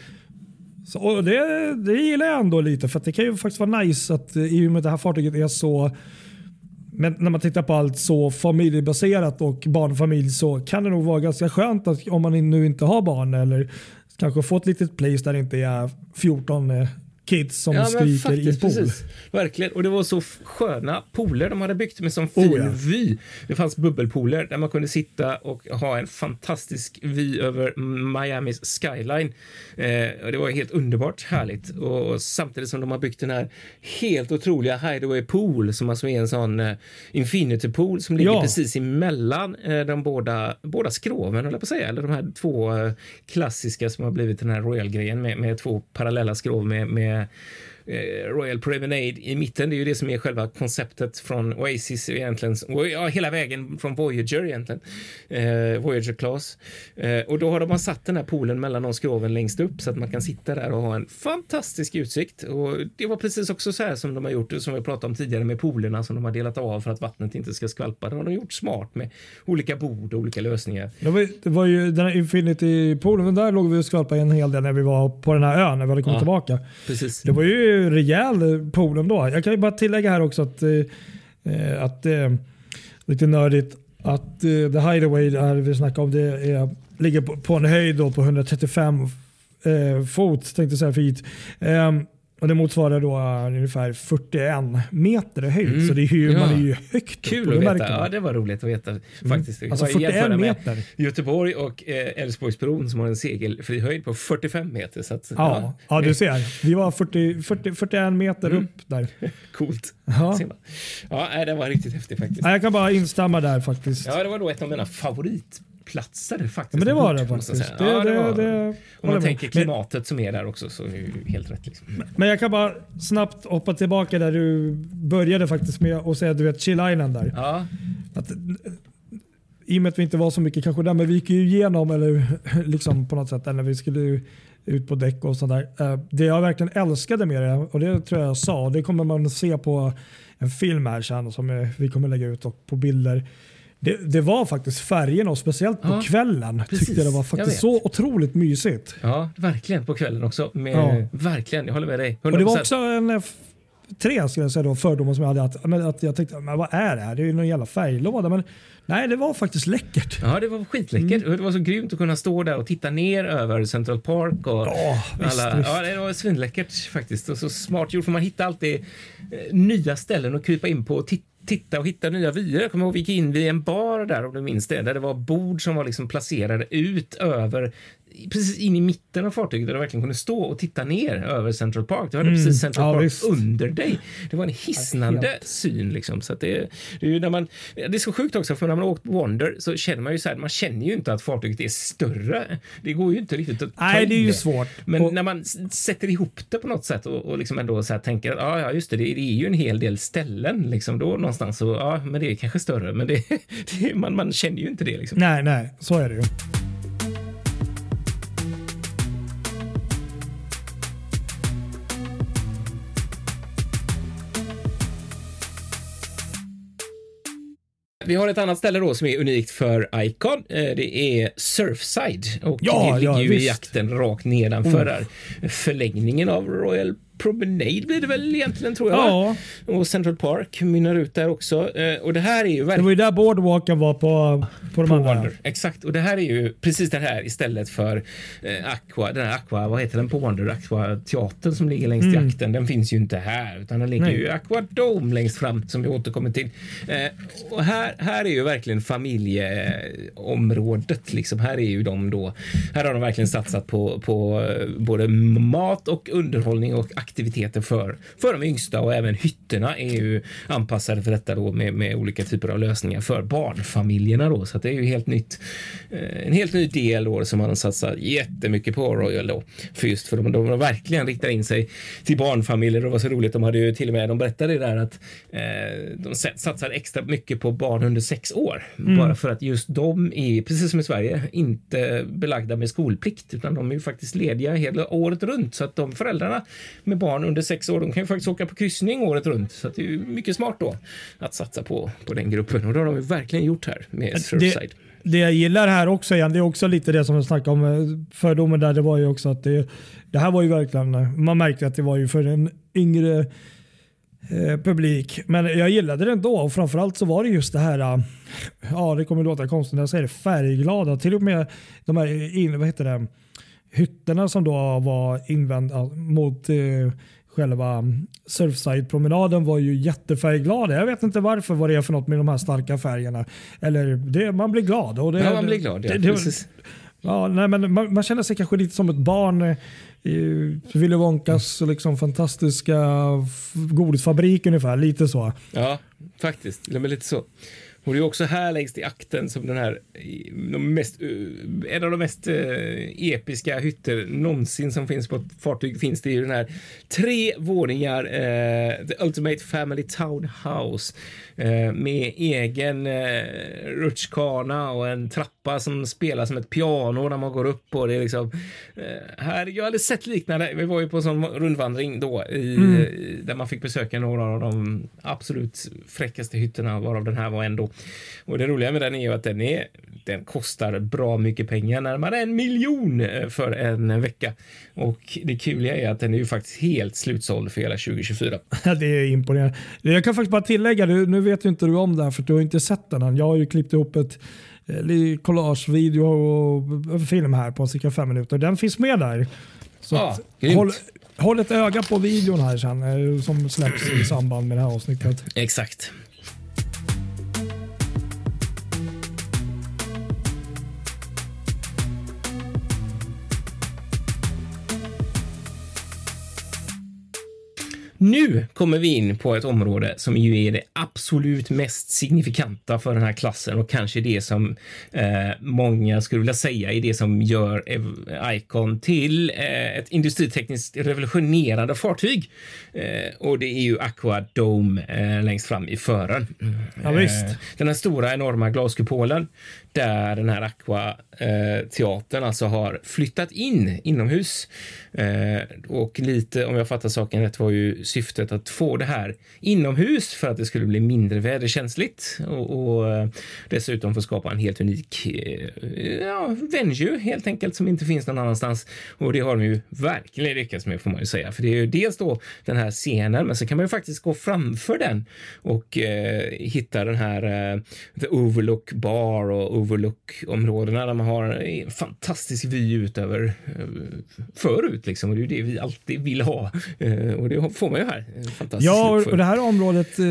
S3: Så, och det, det gillar jag ändå lite för att det kan ju faktiskt vara nice att eh, i och med att det här fartyget är så men när man tittar på allt så familjebaserat och barnfamilj så kan det nog vara ganska skönt att om man nu inte har barn eller kanske få ett litet place där det inte är 14 kids som skriker i en pool.
S2: precis. Verkligen. Och det var så sköna pooler de hade byggt med sån fin
S3: Oh, ja.
S2: vy. Det fanns bubbelpooler där man kunde sitta och ha en fantastisk vy över Miamis skyline. Eh, och det var helt underbart härligt. Och samtidigt som de har byggt den här helt otroliga Hideaway Pool som alltså är en sån eh, Infinity Pool som ligger
S3: Ja.
S2: precis emellan eh, de båda, båda skroven, jag på att säga. Eller de här två eh, klassiska som har blivit den här Royal-grejen med, med två parallella skrov med, med 嗯。Royal Promenade i mitten. Det är ju det som är själva konceptet från Oasis egentligen. Ja, hela vägen från Voyager egentligen. Eh, Voyager Class. Eh, och då har de satt den här poolen mellan de skroven längst upp så att man kan sitta där och ha en fantastisk utsikt. Och det var precis också så här som de har gjort, som vi pratade om tidigare med poolerna som de har delat av för att vattnet inte ska skvalpa. Det har de gjort smart med olika bord och olika lösningar.
S3: Det var, det var ju den här Infinity-poolen, där låg vi och skvalpade en hel del när vi var på den här ön, när vi hade kommit ja, tillbaka.
S2: Precis.
S3: Det var ju rejäl pool ändå. Jag kan ju bara tillägga här också att, eh, eh att eh, lite nördigt, att eh, The Hideaway där vi snackar om, det är, ligger på, på en höjd då på 135 eh, fot, tänkte jag säga feet. Um, och det motsvarar då ungefär 41 meter i höjd. Mm. Så det är ju, ja. man är ju högt
S2: Kul upp, att veta. Ja, det var roligt att veta. Mm. Faktiskt.
S3: Alltså 41 meter.
S2: Göteborg och eh, Älvsborgsbron som har en segelfri höjd på 45 meter. Så att,
S3: ja, ja. ja, du ser. Vi var 40, 40 41 meter mm. upp där.
S2: Coolt. Ja. ja, det var riktigt häftigt faktiskt.
S3: jag kan bara instämma där faktiskt.
S2: Ja, det var då ett av mina favorit platser faktiskt.
S3: men det var det faktiskt. Det, ja, det, det, det,
S2: om man tänker klimatet men, som är där också så är det helt rätt. Liksom.
S3: Men jag kan bara snabbt hoppa tillbaka där du började faktiskt med att säga du vet Chill Island där.
S2: Ja.
S3: Att, I och med att vi inte var så mycket kanske där, men vi gick ju igenom eller liksom på något sätt när vi skulle ut på däck och sånt där. Eh, det jag verkligen älskade med det, och det tror jag jag sa, det kommer man se på en film här sen som vi kommer lägga ut och på bilder det, det, var faktiskt färgerna och speciellt på ja, kvällen precis. tyckte jag det var faktiskt så otroligt mysigt.
S2: Ja, verkligen på kvällen också. Med, ja. Verkligen, jag håller med dig.
S3: 100%. Och det var också en tre skulle jag säga då, fördomar som jag hade. Att, att jag tänkte, men vad är det här? Det är ju någon jävla färglåda. Men nej, det var faktiskt läckert.
S2: Ja, det var skitläckert. Mm. Det var så grymt att kunna stå där och titta ner över Central Park. Och
S3: ja, visst,
S2: alla,
S3: visst.
S2: ja, det var svinläckert faktiskt. Och så smart gjort, för man hittar alltid eh, nya ställen att krypa in på och titta titta och hitta nya vyer. Jag kommer ihåg vi gick in vid en bar där om du minns det, där det var bord som var liksom placerade ut över precis in i mitten av fartyget där du verkligen kunde stå och titta ner över Central Park. Du hade mm. precis Central ja, Park visst. under dig. Det var en hisnande ja, syn liksom. Så det, det, är när man, det är så sjukt också, för när man åkt Wonder så känner man ju så här, man känner ju inte att fartyget är större. Det går ju inte riktigt att
S3: Nej, det är ju svårt.
S2: Men och, när man sätter ihop det på något sätt och, och liksom ändå så här tänker att ah, ja, just det, det, är ju en hel del ställen liksom då någonstans. Så, ja, men det är kanske större, men det, det man, man känner ju inte det liksom.
S3: Nej, nej, så är det ju.
S2: Vi har ett annat ställe då som är unikt för Icon. Eh, det är Surfside och
S3: ja,
S2: det ligger
S3: ja,
S2: ju i jakten rakt nedanför mm. där. Förlängningen av Royal Promenade blir det väl egentligen tror jag.
S3: Ja.
S2: Och Central Park mynnar ut där också. Eh, och det här är ju
S3: verkligen... Det var ju där Boardwalken var på, på de andra. Wonder.
S2: Exakt, och det här är ju precis det här istället för eh, Aqua, den här Aqua, vad heter den på Wonder? Aqua teatern som ligger längst mm. i akten. Den finns ju inte här utan den ligger Nej. ju Aqua Dome längst fram som vi återkommer till. Eh, och här, här är ju verkligen familjeområdet liksom. Här är ju de då. Här har de verkligen satsat på, på både mat och underhållning och aktiviteter för, för de yngsta och även hytterna är ju anpassade för detta då med, med olika typer av lösningar för barnfamiljerna då. Så det är ju helt nytt. Eh, en helt ny del då som man satsar jättemycket på Royal då. För just för de, de verkligen riktar in sig till barnfamiljer. Det var så roligt. De hade ju till och med, de berättade där att eh, de satsar extra mycket på barn under sex år. Mm. Bara för att just de är, precis som i Sverige, inte belagda med skolplikt utan de är ju faktiskt lediga hela året runt så att de föräldrarna med barn under sex år, de kan ju faktiskt åka på kryssning året runt. Så det är mycket smart då att satsa på, på den gruppen. Och det har de ju verkligen gjort här med Surfside.
S3: Det, det jag gillar här också igen, det är också lite det som jag snackade om eh, fördomen där. Det var ju också att det, det här var ju verkligen, man märkte att det var ju för en yngre eh, publik. Men jag gillade det ändå och framförallt så var det just det här, eh, ja det kommer låta konstigt när jag säger det, färgglada. Till och med de här, in, vad heter det, hytterna som då var invända mot eh, själva Surfside-promenaden var ju jättefärgglada. Jag vet inte varför vad det är för något med de här starka färgerna. Eller det, man blir glad. Och det,
S2: ja, man blir glad. Ja, det, precis.
S3: Ja, nej, men man, man, känner sig kanske lite som ett barn eh, Willy Wonkas liksom fantastiska godisfabrik ungefär. Lite så.
S2: Ja, faktiskt. Det lite så. Och det är också här längst i akten som den här, de mest, eh, en av de mest eh, episka hytter någonsin som finns på ett fartyg finns det ju den här tre våningar, eh, The Ultimate Family Townhouse med egen eh, rutschkana och en trappa som spelar som ett piano när man går upp och det är liksom eh, här. Jag hade sett liknande. Vi var ju på en sån rundvandring då i, mm. där man fick besöka några av de absolut fräckaste hytterna varav den här var ändå. Och det roliga med den är ju att den är den kostar bra mycket pengar, närmare en miljon eh, för en vecka. Och det kuliga är att den är ju faktiskt helt slutsåld för hela 2024.
S3: det är imponerande. Jag kan faktiskt bara tillägga, nu vet ju inte du om det här för du har inte sett den än. Jag har ju klippt ihop ett eh, collage-video och film här på cirka fem minuter. Den finns med där. Så ah, håll, håll ett öga på videon här sen eh, som släpps i samband med det här avsnittet.
S2: Exakt. Nu kommer vi in på ett område som ju är det absolut mest signifikanta för den här klassen och kanske det som eh, många skulle vilja säga är det som gör Icon till eh, ett industritekniskt revolutionerande fartyg. Eh, och det är ju Aqua Dome eh, längst fram i fören.
S3: Ja, visst. Eh,
S2: den här stora enorma glaskupolen där den här Aqua-teatern alltså har flyttat in inomhus. Eh, och lite, om jag fattar saken rätt, var ju syftet att få det här inomhus för att det skulle bli mindre väderkänsligt och, och eh, dessutom få skapa en helt unik eh, ja, venue helt enkelt som inte finns någon annanstans. Och det har de ju verkligen lyckats med får man ju säga, för det är ju dels då den här scenen, men så kan man ju faktiskt gå framför den och eh, hitta den här eh, The Overlook Bar och overlook-områdena där man har en fantastisk vy ut över eh, förut liksom. Och det är ju det vi alltid vill ha. Eh, och det får man ju här.
S3: Ja, och det här området, eh,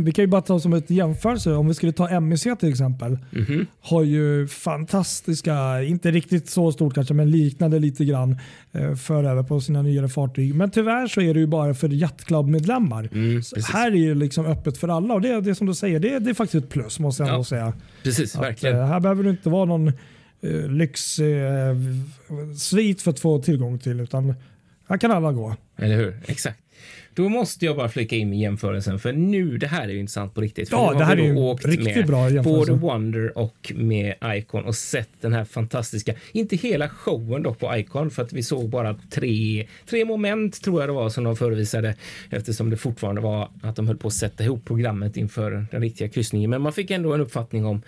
S3: vi kan ju bara ta som ett jämförelse. Om vi skulle ta MEC till exempel. Mm -hmm. Har ju fantastiska, inte riktigt så stort kanske, men liknande lite grann för över på sina nyare fartyg. Men tyvärr så är det ju bara för Yacht Club-medlemmar. Mm, här är det liksom öppet för alla och det, det som du säger, det, det är faktiskt ett plus måste jag ja, säga.
S2: Precis, att, verkligen.
S3: här behöver det inte vara någon eh, lyxsvit eh, för att få tillgång till utan här kan alla gå.
S2: Eller hur? Exakt. Då måste jag bara flika in med jämförelsen för nu, det här är ju intressant på riktigt.
S3: ja, det här är ju riktigt bra
S2: jämförelse. Både Wonder och med Icon och sett den här fantastiska, inte hela showen dock på Icon för att vi såg bara tre, tre moment tror jag det var som de förevisade eftersom det fortfarande var att de höll på att sätta ihop programmet inför den riktiga kryssningen. Men man fick ändå en uppfattning om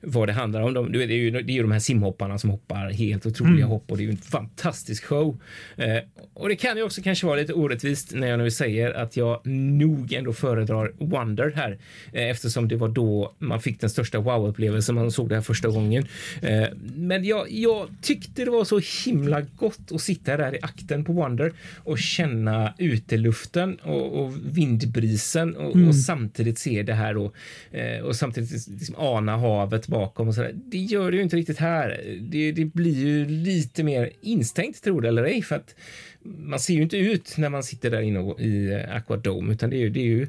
S2: vad det handlar om. De, det, är ju, det är ju de här simhopparna som hoppar helt otroliga mm. hopp och det är ju en fantastisk show. Eh, och det kan ju också kanske vara lite orättvist när jag nu säger säger att jag nog ändå föredrar Wonder här eh, eftersom det var då man fick den största wow-upplevelsen man såg det här första gången. Eh, men jag, jag tyckte det var så himla gott att sitta där i akten på Wonder och känna uteluften och, och vindbrisen och, mm. och, samtidigt se det här och, eh, och samtidigt liksom ana havet bakom och så där. Det gör det ju inte riktigt här. Det, det blir ju lite mer instängt tror det eller ej för att man ser ju inte ut när man sitter där inne i eh, Aquadome utan det är ju, det är ju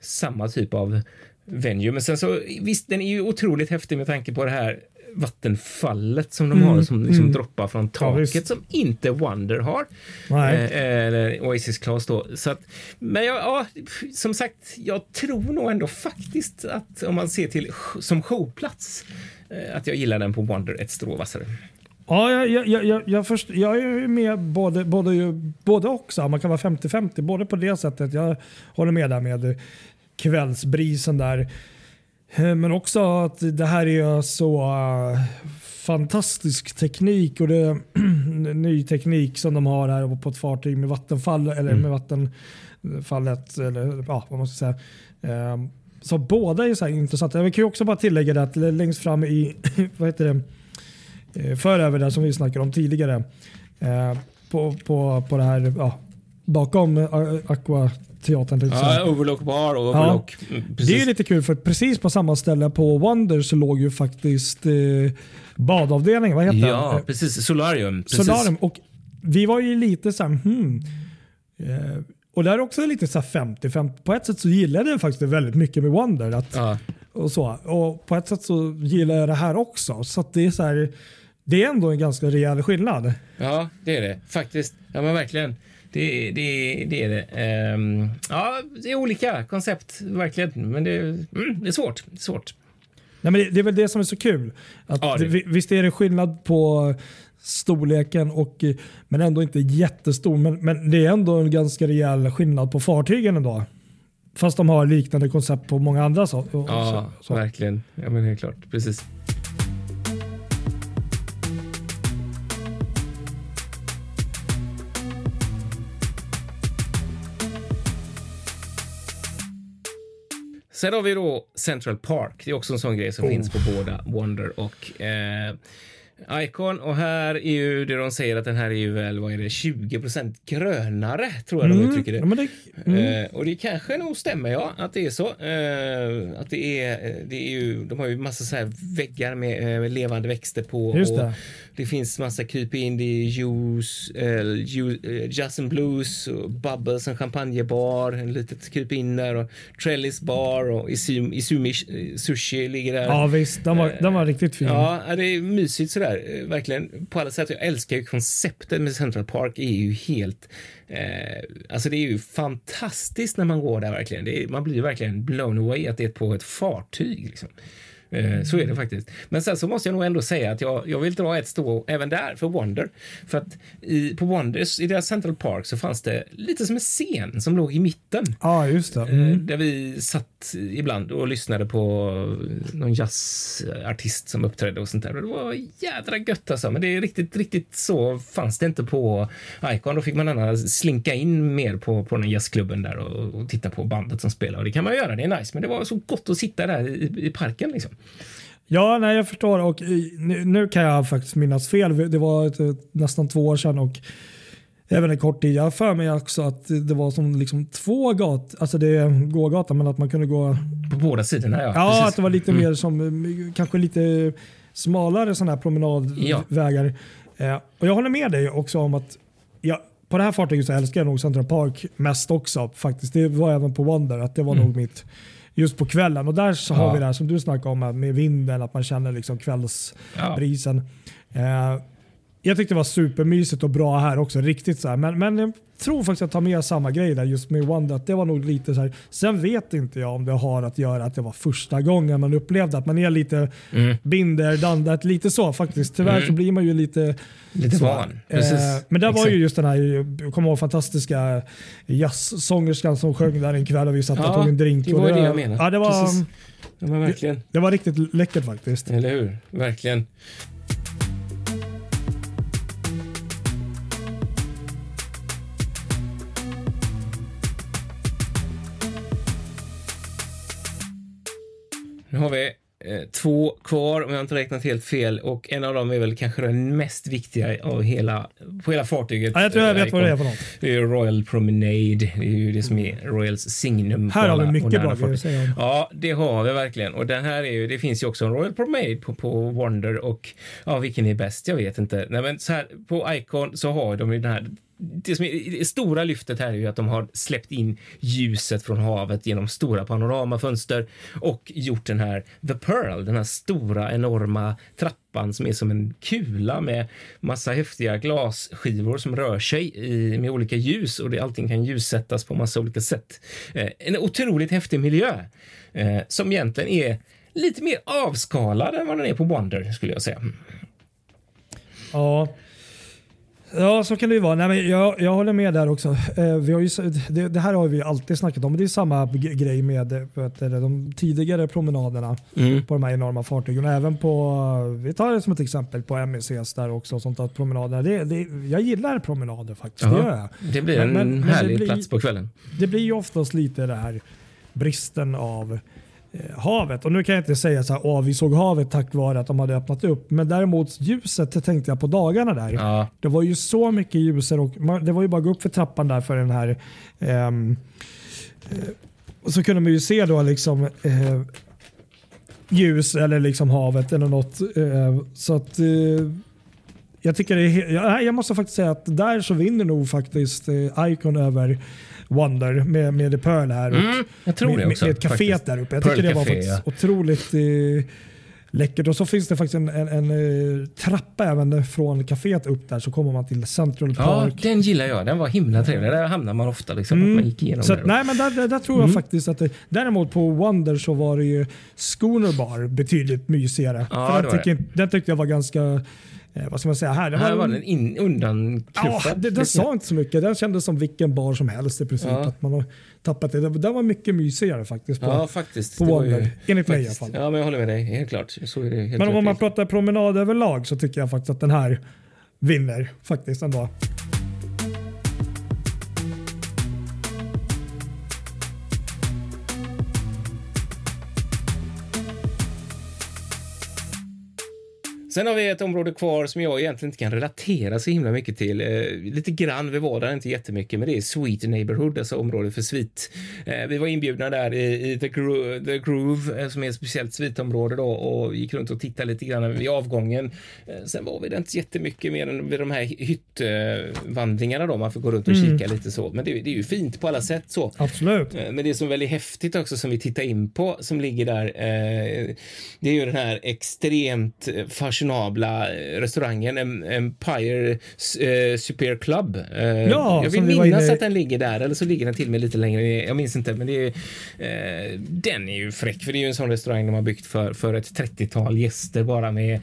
S2: samma typ av venue. Men sen så visst, den är ju otroligt häftig med tanke på det här vattenfallet som de mm, har som liksom mm. droppar från taket ja, som inte Wonder har. Eh, eller Oasis Class då. Så att, men jag, ja, som sagt, jag tror nog ändå faktiskt att om man ser till som showplats eh, att jag gillar den på Wonder ett strå vassare.
S3: Ja, jag, jag, jag, jag, först, jag är med både, både, både och. Man kan vara 50-50. Både på det sättet. Jag håller med där med kvällsbrisen där. Eh, men också att det här är så uh, fantastisk teknik och det är ny teknik som de har här på ett fartyg med vattenfall eller mm. med vattenfallet eller ja, vad man ska säga. Uh, så båda är så intressanta. Jag kan också bara tillägga att längst fram i vad heter det? Eh, för över det som vi snackade om tidigare. Eh, på, på, på det här ja, bakom eh, Aqua teatern.
S2: Ja, Overlook Bar och Overlook.
S3: Ja, mm, det är lite kul för precis på samma ställe på Wonder så låg ju faktiskt eh, badavdelningen. Vad heter
S2: Ja, den? precis. Solarium. Precis.
S3: Solarium. Och vi var ju lite så här, hmm. Eh, och det är också lite så 50-50. På ett sätt så gillade jag faktiskt väldigt mycket med Wonder. Att,
S2: ja.
S3: och så. Och på ett sätt så gillar jag det här också. Så det är så här, det är ändå en ganska rejäl skillnad.
S2: Ja, det är det faktiskt. Ja, men verkligen. Det, det, det är det. Um, ja, det är olika koncept, verkligen. Men det, mm, det är svårt. Det är svårt.
S3: Nej, men det, det, är väl det som är så kul. Att
S2: Ja, det-
S3: det, visst är det skillnad på storleken, och, men ändå inte jättestor. Men, men det är ändå en ganska rejäl skillnad på fartygen ändå. Fast de har liknande koncept på många andra och-
S2: Ja,
S3: så, så.
S2: verkligen. Ja, men helt klart. Precis. Sen har vi då Central Park. Det är också en sån grej som finns på båda Wonder och eh, Icon. Och här är ju det de säger att den här är ju väl, vad är det, 20% grönare tror jag de uttrycker det.
S3: Ja, det mm.
S2: Eh, och det kanske nog stämmer, ja, att det är så. Eh, att det är, det är ju, de har ju massa så här väggar med eh, levande växter på.
S3: Just
S2: och
S3: det.
S2: det finns massa kryp in, det är juice, eh, ju, eh, jazz and blues, och bubbles, en champagnebar, en litet kryp in där och trellis bar och Izumi, Izumi sushi ligger där.
S3: ja visst, den var, den var riktigt fin.
S2: Ja, det är mysigt sådär. eh, Verkligen på alla sätt. Jag älskar ju konceptet med Central Park. är ju helt... Eh, alltså det är ju fantastiskt när man går där verkligen. Det är, man blir ju verkligen blown away att det är på ett fartyg. Liksom. Eh, så är det faktiskt. Men sen så måste jag nog ändå säga att jag, jag vill dra ett stå även där för Wonder. För att i, på Wonders, i deras Central Park så fanns det lite som en scen som låg i mitten.
S3: Ja, just det.
S2: Eh,
S3: Mm.
S2: Där vi satt ibland och lyssnade på någon jazzartist som uppträdde och sånt där. Och det var jädra gött alltså. Men det är riktigt, riktigt så fanns det inte på Icon. Då fick man gärna slinka in mer på, på den jazzklubben där och, och titta på bandet som spelar. Och det kan man göra, det är nice. Men det var så gott att sitta där i, i parken liksom.
S3: Ja, nej, jag förstår. Och nu, nu kan jag faktiskt minnas fel. Det var ett, nästan två år sedan och även en kort tid. Jag har för mig också att det var som liksom två gator, alltså det är gågata, men att man kunde gå...
S2: På båda sidorna, ja.
S3: Ja,
S2: precis.
S3: att det var lite mer som, kanske lite smalare sådana här promenadvägar. Eh, och jag håller med dig också om att ja, på det här fartyget så älskar jag nog Central Park mest också faktiskt. Det var även på Wonder, att det var nog mitt just på kvällen. Och där så har
S2: Ja.
S3: vi det här som du snackade om med vinden, att man känner liksom kvällsbrisen. Eh, jag tyckte det var supermysigt och bra här också. Riktigt så här. Men, men jag tror faktiskt att jag tar med samma grej där just med Wonder. Att det var nog lite så här. Sen vet inte jag om det har att göra att det var första gången man upplevde att man är lite
S2: Mm.
S3: binder, dandat, lite så faktiskt. Tyvärr så blir man ju lite
S2: Lite
S3: så.
S2: van.
S3: Eh, men där var ju just den här, jag kommer ihåg fantastiska jazzsångerskan som sjöng där en kväll och vi satt och
S2: Ja,
S3: tog en drink.
S2: det var ju det jag menade.
S3: Ja, det, var,
S2: verkligen.
S3: det var riktigt läckert faktiskt.
S2: Eller hur? Verkligen. Nu har vi eh, två kvar om jag inte räknat helt fel och en av dem är väl kanske den mest viktiga av hela, på hela fartyget.
S3: Ja, jag tror jag
S2: eh,
S3: vet vad det är för något.
S2: Det är Royal Promenade. Det är ju det som är Royals signum.
S3: Här har vi mycket bra grejer, säger de.
S2: Ja, det har vi verkligen. Och den här är ju, det finns ju också en Royal Promenade på, på Wonder och ja, vilken är bäst? Jag vet inte. Nej, men så här på Icon så har de ju den här det, som är, det stora lyftet här är ju att de har släppt in ljuset från havet genom stora panoramafönster och gjort den här The Pearl, den här stora enorma trappan som är som en kula med massa häftiga glasskivor som rör sig i, med olika ljus och det, allting kan ljussättas på massa olika sätt. Eh, en otroligt häftig miljö eh, som egentligen är lite mer avskalad än vad den är på Wonder skulle jag säga.
S3: Ja. Ja, så kan det ju vara. Nej, men jag, jag håller med där också. Eh, vi har ju, det, det här har vi alltid snackat om. Det är samma grej med eh, vet du, de tidigare promenaderna
S2: Mm.
S3: på de här enorma fartygen. Även på, vi tar det som ett exempel på MECs där också. och Sånt att promenaderna, det, det, jag gillar promenader faktiskt. Det gör jag.
S2: Det blir
S3: Men-
S2: en
S3: men- men
S2: härlig
S3: blir-
S2: plats på kvällen.
S3: Det blir ju oftast lite det här bristen av eh, havet. Och nu kan jag inte säga så här, vi såg havet tack vare att de hade öppnat upp. Men däremot ljuset det tänkte jag på dagarna där.
S2: Ja,
S3: Det var ju så mycket ljusare och man, det var ju bara att gå upp för trappan där för den här ehm, eh, och så kunde man ju se då liksom eh, ljus eller liksom havet eller något. Eh, så att eh, jag, tycker det är, jag, jag måste faktiskt säga att där så vinner nog faktiskt eh, Icon över Wonder med, med The Pearl här.
S2: Mm, jag tror
S3: med,
S2: det också.
S3: Med, kaféet
S2: faktiskt.
S3: där uppe. Jag
S2: Pearl
S3: tycker det var
S2: Café,
S3: faktiskt
S2: ja.
S3: otroligt eh, läckert. Och så finns det faktiskt en, en, en eh, trappa även från kaféet upp där så kommer man till Central
S2: Ja,
S3: Park.
S2: den gillar jag. Den var himla trevlig. Där hamnar man ofta. Liksom, att man gick igenom
S3: Mm. Så,
S2: där.
S3: nej, men där, där, där tror jag faktiskt att det, Däremot på Wonder så var det ju Schooner Bar betydligt mysigare.
S2: Ja,
S3: För den, tycker, den tyckte jag var ganska, eh, vad ska man säga, här,
S2: Här var den in,
S3: Ja,
S2: undanknuffad.
S3: det, den sa inte så mycket. Den kändes som vilken bar som helst i princip.
S2: Ja.
S3: Att man har tappat det. Den var mycket mysigare faktiskt. På,
S2: Ja, faktiskt.
S3: på
S2: var ju-
S3: Wonder. Enligt mig i alla
S2: faktiskt.
S3: fall.
S2: Ja, men jag håller med dig. Helt klart. Så är det helt
S3: Men om man pratar promenad överlag så tycker jag faktiskt att den här vinner faktiskt ändå.
S2: Sen har vi ett område kvar som jag egentligen inte kan relatera så himla mycket till. Eh, lite grann, vi var där inte jättemycket, men det är Sweet Neighborhood, alltså området för svit. Eh, vi var inbjudna där i, i The, Gro The Groove, eh, som är ett speciellt svitområde då, och gick runt och tittade lite grann vid avgången. Eh, sen var vi där inte jättemycket mer än vid de här hyttvandringarna då, man får gå runt och kika lite så. Men det, det är ju fint på alla sätt så.
S3: Absolut.
S2: Eh, Men det som är väldigt häftigt också som vi tittar in på som ligger där, eh, det är ju den här extremt eh, fashionabla eh, restaurangen Em- Empire eh, Super Club. Eh,
S3: Ja,
S2: jag vill minnas att den ligger där eller så ligger den till mig lite längre. Jag minns inte, men det är, eh, den är ju fräck för det är ju en sån restaurang de har byggt för, för ett 30-tal gäster bara med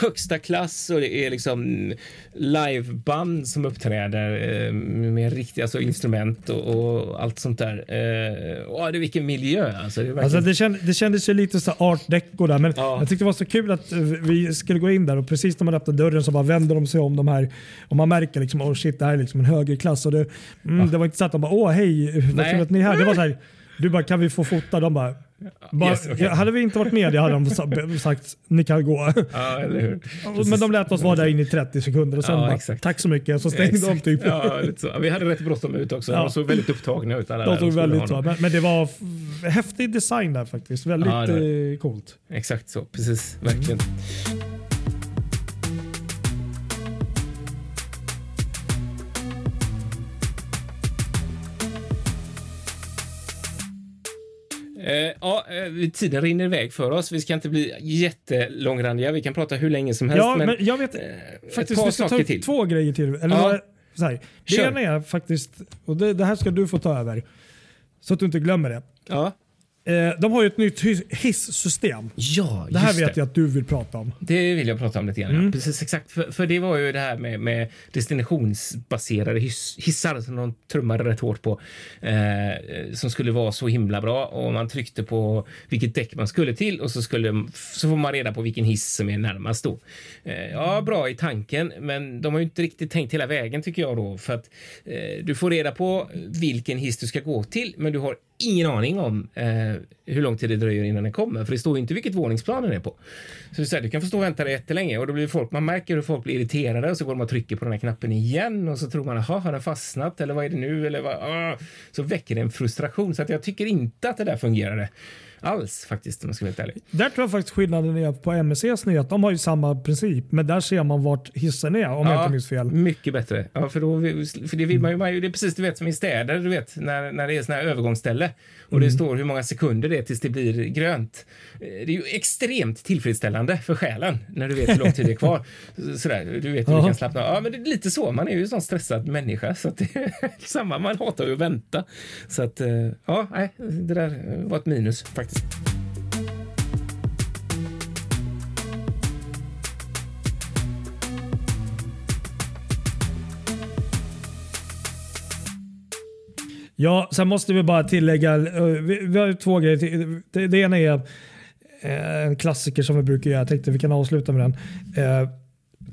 S2: högsta klass och det är liksom liveband som uppträder eh, med riktiga alltså, instrument och, och allt sånt där. Eh, och det är vilken miljö alltså. Det är
S3: Alltså
S2: verkligen-
S3: det, känd, det kändes ju lite så art deco där, men
S2: Ja.
S3: jag tyckte det var så kul att eh, vi skulle gå in där och precis när man öppnar dörren så bara vänder de sig om de här och man märker liksom oh shit det här är liksom en högerklass och det, mm, det var inte så att de bara åh hej vad kul att ni är här. Det var så här, du bara kan vi få fota? De bara, bara
S2: Yes, okej.
S3: Hade vi inte varit med hade de sa- sagt ni kan gå.
S2: Ja, eller hur?
S3: Men de lät oss vara där inne i 30 sekunder och sen
S2: Ja,
S3: bara tack så mycket så stängde de
S2: Exakt.
S3: typ.
S2: Ja. Vi hade rätt bråttom ut också.
S3: Ja.
S2: De såg väldigt upptagna ut. Alla
S3: De
S2: skulle
S3: väldigt så. Men, men det var häftig design där faktiskt. Väldigt
S2: Ja, var
S3: eh, coolt.
S2: Exakt så, precis. Verkligen. Eh, ja, eh, tiden rinner iväg för oss. Vi ska inte bli jättelångrandiga. Vi kan prata hur länge som helst.
S3: Ja, men,
S2: men,
S3: jag vet
S2: eh,
S3: faktiskt
S2: ett par
S3: vi ska ta
S2: saker
S3: upp
S2: till.
S3: två grejer till. Eller
S2: Ja.
S3: så här. Det
S2: Kör.
S3: ena är faktiskt, och det, det här ska du få ta över, så att du inte glömmer det.
S2: Ja,
S3: Eh, de har ju ett nytt his- hissystem.
S2: ja
S3: Det här vet
S2: det.
S3: jag att du vill prata om.
S2: Det vill jag prata om lite grann.
S3: Mm.
S2: Ja. Precis exakt. För, för det var ju det här med, med destinationsbaserade hiss, hissar som de trummade rätt hårt på. Eh, som skulle vara så himla bra och man tryckte på vilket däck man skulle till och så skulle så får man reda på vilken hiss som är närmast då. Eh, ja, bra i tanken, men de har ju inte riktigt tänkt hela vägen tycker jag då för att eh, du får reda på vilken hiss du ska gå till, men du har ingen aning om eh, hur lång tid det dröjer innan den kommer, för det står ju inte vilket våningsplan den är på. Så det är så här, du kan få stå och vänta jättelänge och då blir folk, man märker hur folk blir irriterade och så går de och trycker på den här knappen igen och så tror man, jaha, har den fastnat eller vad är det nu eller vad, ah. Så väcker det en frustration så att jag tycker inte att det där fungerade alls faktiskt om jag ska vara helt ärlig.
S3: Där tror jag faktiskt skillnaden är på MSCs nyhet. De har ju samma princip, men där ser man vart hissen är om jag inte minns fel.
S2: Mycket bättre. Ja, för, då, för det vill man ju, man det är precis du vet som i städer, du vet, när, när det är såna här övergångsställe och
S3: Mm.
S2: det står hur många sekunder det är tills det blir grönt. Eh, Det är ju extremt tillfredsställande för själen när du vet hur lång tid det är kvar. Sådär, du vet hur du
S3: Ja.
S2: kan slappna av. Ja, men det är lite så. Man är ju en sån stressad människa så att det är samma. Man hatar ju att vänta. Så att, eh, ja, nej, det där var ett minus faktiskt.
S3: Ja, sen måste vi bara tillägga, eh, vi, har ju två grejer. till. Det, det ena är eh, en klassiker som vi brukar göra. Jag tänkte vi kan avsluta med den. Eh,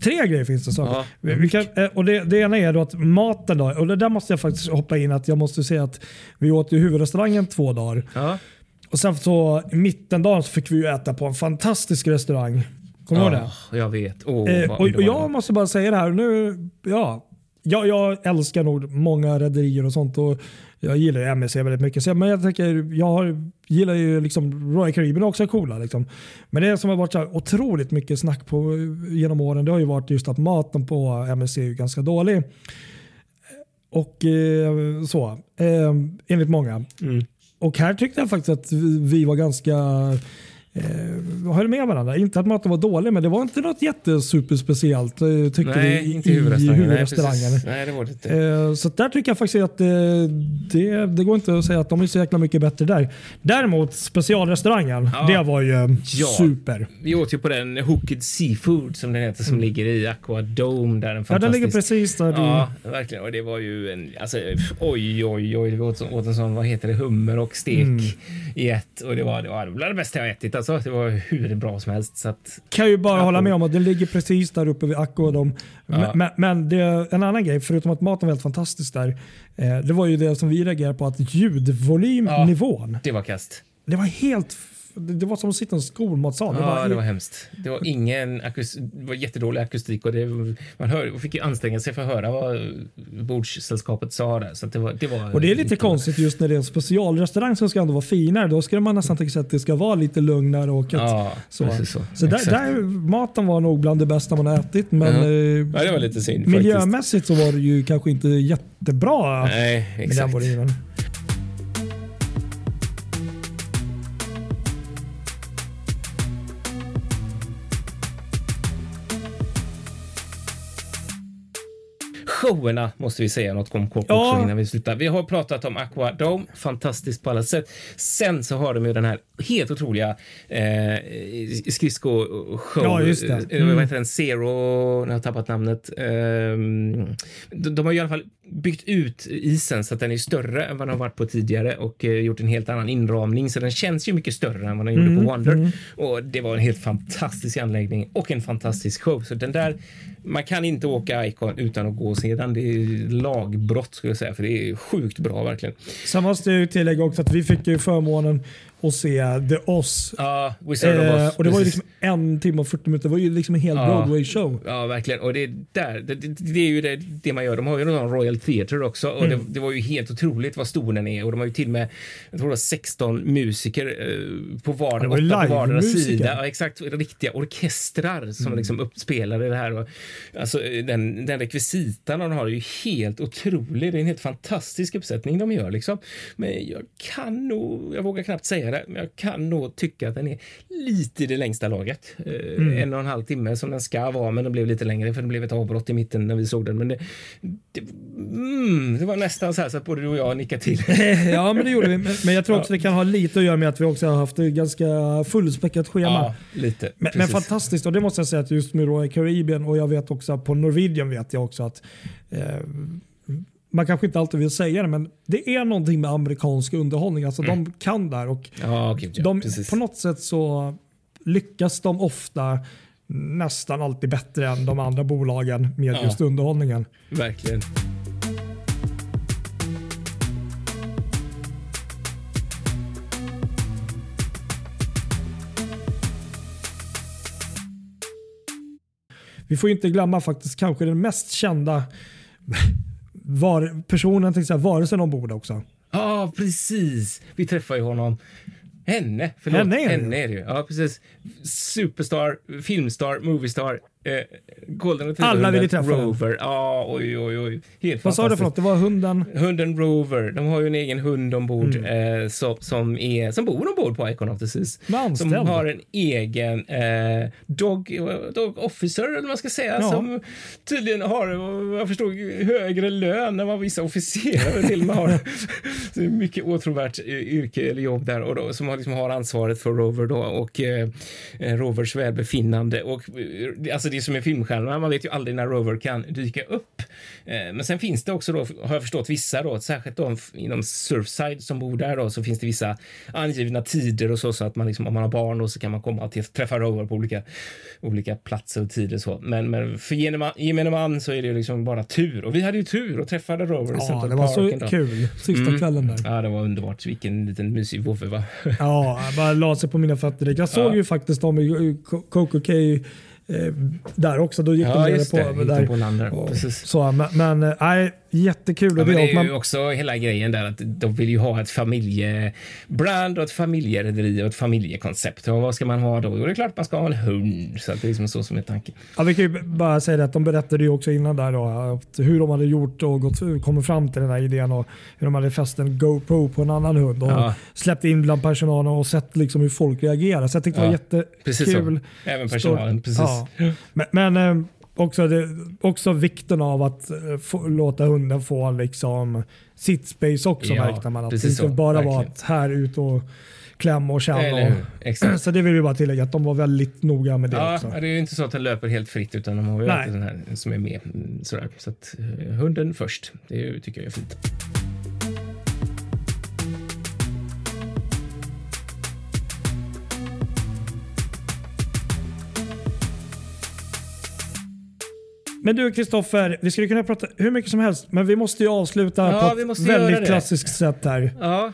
S3: tre grejer finns det. Så.
S2: Ja,
S3: vi, vi kan, och det, det ena är då att maten, då, och det där måste jag faktiskt hoppa in att jag måste säga att vi åt i huvudrestaurangen två dagar.
S2: Ja,
S3: Och sen så i mittendagen så fick vi ju äta på en fantastisk restaurang. Kommer du ihåg det?
S2: Ja, jag vet. Åh,
S3: Eh, och, och jag måste bara säga det här nu. Ja, jag, jag älskar nog många rederier och sånt. Och jag gillar ju MSC väldigt mycket. Så, men jag, tänker, jag har, gillar ju liksom Royal Caribbean också är coola. Liksom. Men det som har varit så här otroligt mycket snack på genom åren det har ju varit just att maten på MSC är ganska dålig. Och eh, så, eh, enligt många.
S2: Mm.
S3: Och här tyckte jag faktiskt att vi var ganska eh, höll med varandra. Inte att maten var dålig, men det var inte något jättesuperspeciellt eh, tyckte
S2: Nej,
S3: vi
S2: inte
S3: i
S2: huvudrestaurangen. Nej. Nej, det var det inte.
S3: Eh, Så där tycker jag faktiskt att det, det, det går inte att säga att de är så jäkla mycket bättre där. Däremot specialrestaurangen,
S2: Ja.
S3: det var ju
S2: Ja.
S3: super.
S2: Vi åt ju på den Hooked Seafood som den heter som ligger i Aqua Dome. Där en
S3: Mm. Ja, den ligger precis där. du-
S2: Ja, verkligen. Och det var ju en, alltså, oj, oj, oj. Vi åt, åt en sån, vad heter det, hummer och stek
S3: Mm.
S2: i ett. Och det var, det var bland det bästa jag ätit. Alltså, det var hur bra som helst. Så att,
S3: kan ju bara
S2: Ja.
S3: hålla med om att det ligger precis där uppe vid Aquadom.
S2: Ja.
S3: Men, men det en annan grej, förutom att maten var helt fantastisk där. Eh, det var ju det som vi reagerade på, att ljudvolymnivån.
S2: det var kast.
S3: Det var helt... Det det var som att sitta i en skolmatsal. Det
S2: Ja,
S3: var,
S2: det var hemskt. Det var ingen akus, det var jättedålig akustik och det, man hör, fick ju anstränga sig för att höra vad bordssällskapet sa där. Så det var, det var
S3: Och det är lite konstigt just när det är en specialrestaurang som ska ändå vara finare. Då skulle man nästan tänka sig att det ska vara lite lugnare. Och att,
S2: Ja,
S3: så.
S2: så.
S3: Så där, där, maten var nog bland det bästa man har ätit. Men eh,
S2: Ja, det var lite synd faktiskt.
S3: miljömässigt så var det ju kanske inte jättebra
S2: Nej, exakt.
S3: volymen.
S2: Showerna måste vi säga något om kort
S3: Ja.
S2: också innan vi slutar. Vi har pratat om Aqua Dome, fantastiskt på alla sätt. Sen så har de ju den här helt otroliga eh, skridsko-show.
S3: Ja, just det.
S2: Eh,
S3: Mm.
S2: Vad heter den? Zero, nu har jag tappat namnet. Ehm, de, de har i alla fall byggt ut isen så att den är större än vad den har varit på tidigare och eh, gjort en helt annan inramning så den känns ju mycket större än vad den
S3: Mm,
S2: gjorde på Wonder. Och det var en helt fantastisk anläggning och en fantastisk show. Så den där, man kan inte åka Icon utan att gå och se den. Det är lagbrott skulle jag säga för det är sjukt bra verkligen.
S3: Sen måste jag ju tillägga också att vi fick ju förmånen att se The Oz.
S2: Ja, Wizard of
S3: Eh,
S2: Oz.
S3: och det var ju liksom en timme och 40 minuter. Det var ju liksom en hel
S2: Ja.
S3: Broadway-show.
S2: Ja, verkligen. Och det är där, det, det, är ju det, det man gör. De har ju någon Royal Theatre också och
S3: Mm.
S2: det, det var ju helt otroligt vad stor den är och de har ju till och med, jag tror det var 16 musiker eh, på var, åtta på vardera sida. Ja, exakt, riktiga orkestrar som
S3: Mm.
S2: liksom uppspelar i det här. Och, alltså den, den rekvisitan de har är ju helt otrolig. Det är en helt fantastisk uppsättning de gör liksom. Men jag kan nog, jag vågar knappt säga det, men jag kan nog tycka att den är lite i det längsta laget. Eh,
S3: Mm.
S2: En och en halv timme som den ska vara, men den blev lite längre för det blev ett avbrott i mitten när vi såg den. Men det, det, mm, det var nästan så här så att både du och jag nickade till.
S3: ja, men det gjorde vi. Men- jag tror också det kan ha lite att göra med att vi också har haft ett ganska fullspäckat schema.
S2: ja, lite.
S3: Men, men fantastiskt och det måste jag säga att just med Royal Caribbean och jag vet också på Norwegian vet jag också att eh, man kanske inte alltid vill säga det men det är någonting med amerikansk underhållning. Alltså de kan där och
S2: Ja, ja,
S3: de,
S2: precis.
S3: på något sätt så lyckas de ofta nästan alltid bättre än de andra bolagen med
S2: Ja.
S3: just underhållningen.
S2: Verkligen.
S3: Vi får inte glömma faktiskt kanske den mest kända var, personen, tänkte säga, varelsen ombord också.
S2: Ja, precis. Vi träffar ju honom. Henne, förlåt.
S3: Henne är det.
S2: Henne är det ju. Ja, precis. Superstar, filmstar, moviestar, Golden Retriever.
S3: Alla ville träffa den.
S2: Rover. Ja, oj, oj, oj. Helt
S3: Vad sa du för något? Det var hunden?
S2: Hunden Rover, de har ju en egen hund ombord
S3: Mm.
S2: eh, som, som, är, som bor ombord på Icon of the Seas. Som har en egen eh, dog, dog officer, eller vad man ska säga,
S3: Ja.
S2: som tydligen har, jag förstod, högre lön än vad vissa officerare till och med har. Så mycket åtråvärt eh, yrke eller jobb där och då, som har, liksom har ansvaret för Rover då och eh, eh, Rovers välbefinnande. Och, eh, alltså det som är filmstjärnorna, man vet ju aldrig när Rover kan dyka upp. Eh, men sen finns det också då, har jag förstått, vissa då, särskilt då inom Surfside som bor där då, så finns det vissa angivna tider och så, så att man liksom, om man har barn och så kan man komma till träffa Rover på olika, olika platser och tider så. Men, men för gemene man, så är det ju liksom bara tur och vi hade ju tur och träffade Rover i
S3: Ja,
S2: Central
S3: det var
S2: Park en
S3: så kul. Sista
S2: Mm.
S3: kvällen där.
S2: Ja, det var underbart. Vilken liten mysig vovve, va?
S3: Ja, jag bara la sig på mina fötter. Jag såg
S2: Ja.
S3: ju faktiskt dem i Coco K eh, där också. Då gick
S2: Ja,
S3: de
S2: just
S3: på, där.
S2: på land där.
S3: Och. Så, men, men eh, nej, jättekul.
S2: Ja, det är
S3: man,
S2: ju också hela grejen där att de vill ju ha ett familjebrand och ett familjerederi och ett familjekoncept. Och vad ska man ha då? Jo, det är klart man ska ha en hund. Så att det är liksom så som är tanken.
S3: Ja, vi kan ju bara säga det att de berättade ju också innan där då, hur de hade gjort och gått, kommit fram till den här idén och hur de hade fäst en GoPro på en annan hund och
S2: Ja.
S3: släppt in bland personalen och sett liksom hur folk reagerar. Så jag tyckte det var
S2: Ja, Precis så.
S3: jättekul.
S2: Även personalen. Precis.
S3: Ja. Men, men eh, också, det, också vikten av att eh, få, låta hunden få liksom sitt space också
S2: Ja,
S3: märkte man. Att det inte bara var att här ut och klämma och känna.
S2: Exakt.
S3: så det vill vi bara tillägga att de var väldigt noga med det
S2: Ja,
S3: också.
S2: det är ju inte så att den löper helt fritt utan de har ju alltid den här som är med. mm, Sådär. Så att eh, hunden först. Det tycker jag är fint.
S3: Men du Kristoffer, vi skulle kunna prata hur mycket som helst, men vi måste ju avsluta
S2: Ja,
S3: på ett väldigt
S2: det.
S3: klassiskt sätt här.
S2: Ja,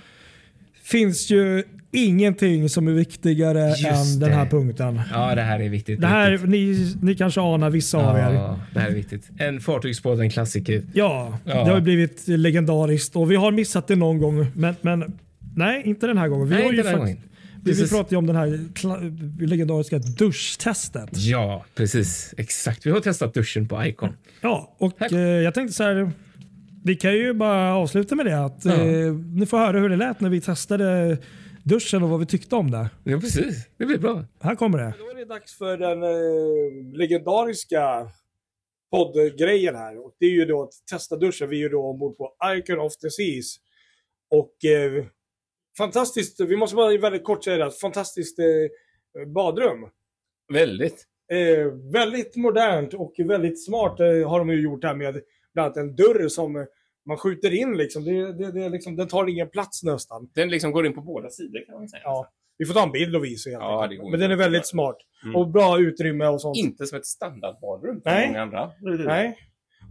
S3: finns ju ingenting som är viktigare
S2: Just
S3: än den här
S2: det.
S3: punkten.
S2: ja det här är viktigt.
S3: Det här,
S2: Viktigt.
S3: ni, ni kanske anar vissa av er.
S2: Ja, det här är viktigt. En fartygsbåt, en klassiker.
S3: Ja,
S2: Ja.
S3: det har blivit legendariskt och vi har missat det någon gång. Men, men nej, inte den här gången. Vi,
S2: Nej,
S3: har ju
S2: den
S3: fakt-
S2: gången.
S3: Vi, vi
S2: Precis.
S3: pratade ju om den här legendariska duschtestet.
S2: Ja, precis. Exakt. Vi har testat duschen på Icon.
S3: Ja, och eh, jag tänkte så här. Vi kan ju bara avsluta med det. Att,
S2: Ja.
S3: eh, ni får höra hur det lät när vi testade duschen och vad vi tyckte om det.
S2: Ja, precis. Det blir bra.
S3: Här kommer det. Då är det dags för den eh, legendariska poddgrejen här. Och det är ju då att testa duschen. Vi är ju då ombord på Icon of the Seas. Och eh, fantastiskt, vi måste bara väldigt kort säga det, fantastiskt eh, badrum.
S2: Väldigt.
S3: Eh, väldigt modernt och väldigt smart eh, har de ju gjort här med bland annat en dörr som man skjuter in liksom. Det, det, det liksom. Den tar ingen plats nästan.
S2: Den liksom går in på båda sidor kan man säga.
S3: Ja. Vi får ta en bild och visa helt
S2: Ja,
S3: enkelt. Men den är väldigt smart.
S2: Mm.
S3: Och bra utrymme och sånt.
S2: Inte som ett standardbadrum
S3: Nej.
S2: som många andra.
S3: Nej.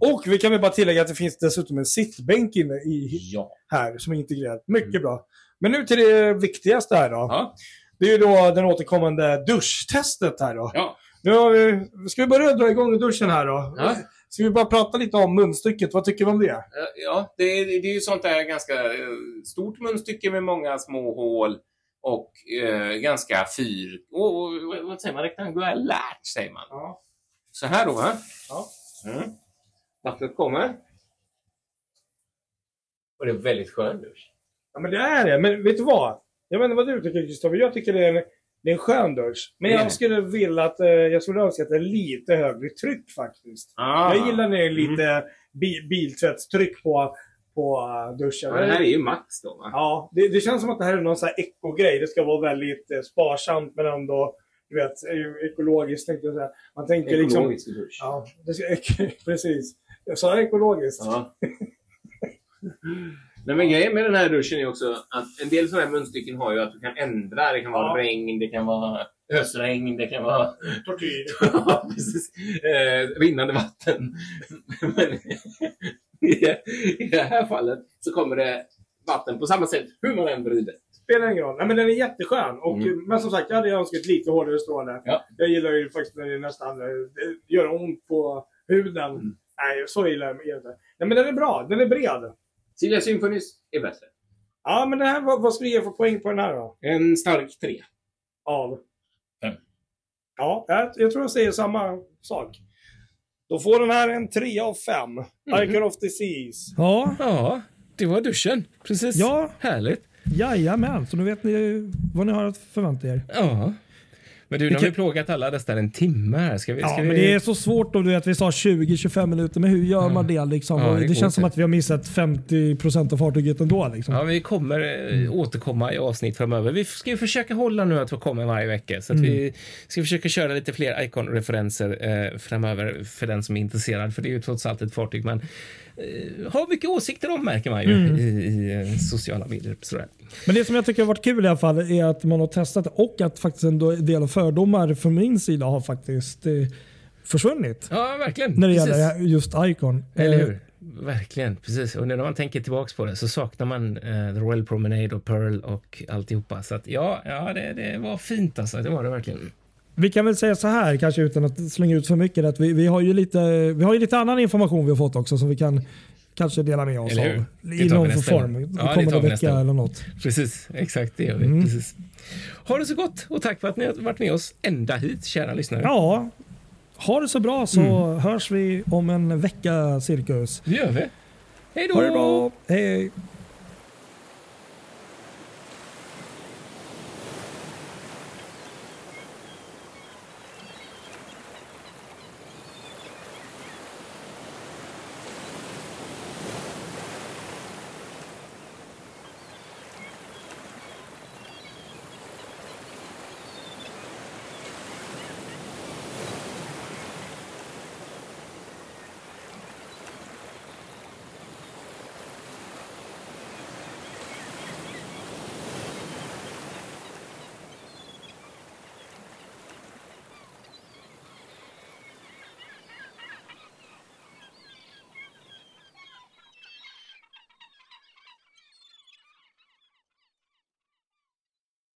S3: Och vi kan väl bara tillägga att det finns dessutom en sittbänk inne i,
S2: Ja.
S3: här som är integrerad. Mycket bra. Men nu till det viktigaste här då.
S2: Ja.
S3: Det är ju då den återkommande duschtestet här då.
S2: ja.
S3: Nu har vi, ska vi börja dra igång duschen här då?
S2: Ja.
S3: Ska vi bara prata lite om munstycket? Vad tycker vi om det?
S2: Eh, Ja, det är, det är ju sånt där ganska eh, stort munstycke med många små hål och eh, ganska fyr... Och, vad säger man? Rektangulärt, säger man.
S3: Ja.
S2: Så här då, va?
S3: Ja.
S2: Mm. Vattnet kommer. Och det är väldigt skön dusch.
S3: Ja, men det är det. Men vet du vad? Jag vet inte vad du tycker Kristoffer. Jag tycker det är en, det är en skön dusch. Men jag
S2: det.
S3: skulle vilja att, eh, jag skulle önska att det är lite högre tryck faktiskt.
S2: Ah.
S3: Jag gillar när det är lite bi, biltvättstryck på, på uh, duschen.
S2: Ja, det här är ju max då, va?
S3: Ja, det, det känns som att det här är någon sån här ekogrej. Det ska vara väldigt eh, sparsamt men ändå du vet, eh, ekologiskt. Tänkte jag säga. Man tänker liksom...
S2: Ekologisk dusch.
S3: Ja, det precis. Jag sa ekologiskt.
S2: Ja. Nej, men grejen med den här duschen är också att en del sådana här munstycken har ju att du kan ändra. Det kan vara
S3: Ja.
S2: regn, det kan vara ösregn, det kan vara
S3: Tortyr.
S2: ja, precis. Eh, rinnande vatten. Men i, det här fallet så kommer det vatten på samma sätt hur man än vrider.
S3: Spelar ingen roll. Nej, men den är jätteskön. Och,
S2: Mm.
S3: Men som sagt, jag hade önskat lite hårdare stråle.
S2: Ja.
S3: Jag gillar ju faktiskt när det nästan eh, det gör ont på huden.
S2: Mm.
S3: Nej, så illa är det inte. Nej, men den är bra. Den är bred.
S2: Silja Symphonies är bättre.
S3: Ja, men det här, vad, vad ska du ge för poäng på den här då?
S2: En stark tre.
S3: Av?
S2: Fem.
S3: Ja, jag, jag tror jag säger samma sak. Då får den här en 3 av 5.
S2: Mhm.
S3: Icon of the Seas. Ja,
S2: Ja, det var duschen. Precis.
S3: Ja.
S2: Härligt.
S3: jajamän. Så nu vet ni vad ni har att förvänta er.
S2: Ja. Men du, nu har vi plågat alla nästan en timme här. Ska vi, ska
S3: Ja,
S2: vi...
S3: men det är så svårt då, du vet, vi sa 20-25 minuter, men hur gör man det liksom?
S2: Ja, det
S3: det känns som att vi har missat 50% av fartyget ändå. Liksom.
S2: Ja, vi kommer eh, återkomma i avsnitt framöver. Vi ska ju försöka hålla nu att vi kommer varje vecka. Så
S3: Mm.
S2: vi ska försöka köra lite fler Icon-referenser eh, framöver för den som är intresserad. För det är ju trots allt ett fartyg eh, har mycket åsikter om märker man ju
S3: Mm.
S2: i, i eh, sociala medier. Sådär.
S3: Men det som jag tycker har varit kul i alla fall är att man har testat och att faktiskt en del fördomar från min sida har faktiskt eh, försvunnit.
S2: Ja, verkligen.
S3: När det
S2: Precis.
S3: gäller just Icon.
S2: Eller
S3: Eh,
S2: hur? Verkligen, precis. Och nu när man tänker tillbaks på det så saknar man eh, The Royal Promenade och Pearl och alltihopa. Så att ja, ja det, det var fint alltså. Det var det verkligen.
S3: Vi kan väl säga så här, kanske utan att slänga ut för mycket, att vi, vi, har, ju lite, vi har ju lite annan information vi har fått också som vi kan kanske dela med oss av. I någon form.
S2: Ja, vi nästa
S3: vecka eller något.
S2: Precis, exakt det gör vi.
S3: Mm.
S2: Precis. Ha det så gott och tack för att ni har varit med oss ända hit, kära lyssnare.
S3: Ja, ha det så bra så
S2: Mm.
S3: hörs vi om en vecka cirkus.
S2: Det gör vi. Hej då!
S3: Ha det bra, hej!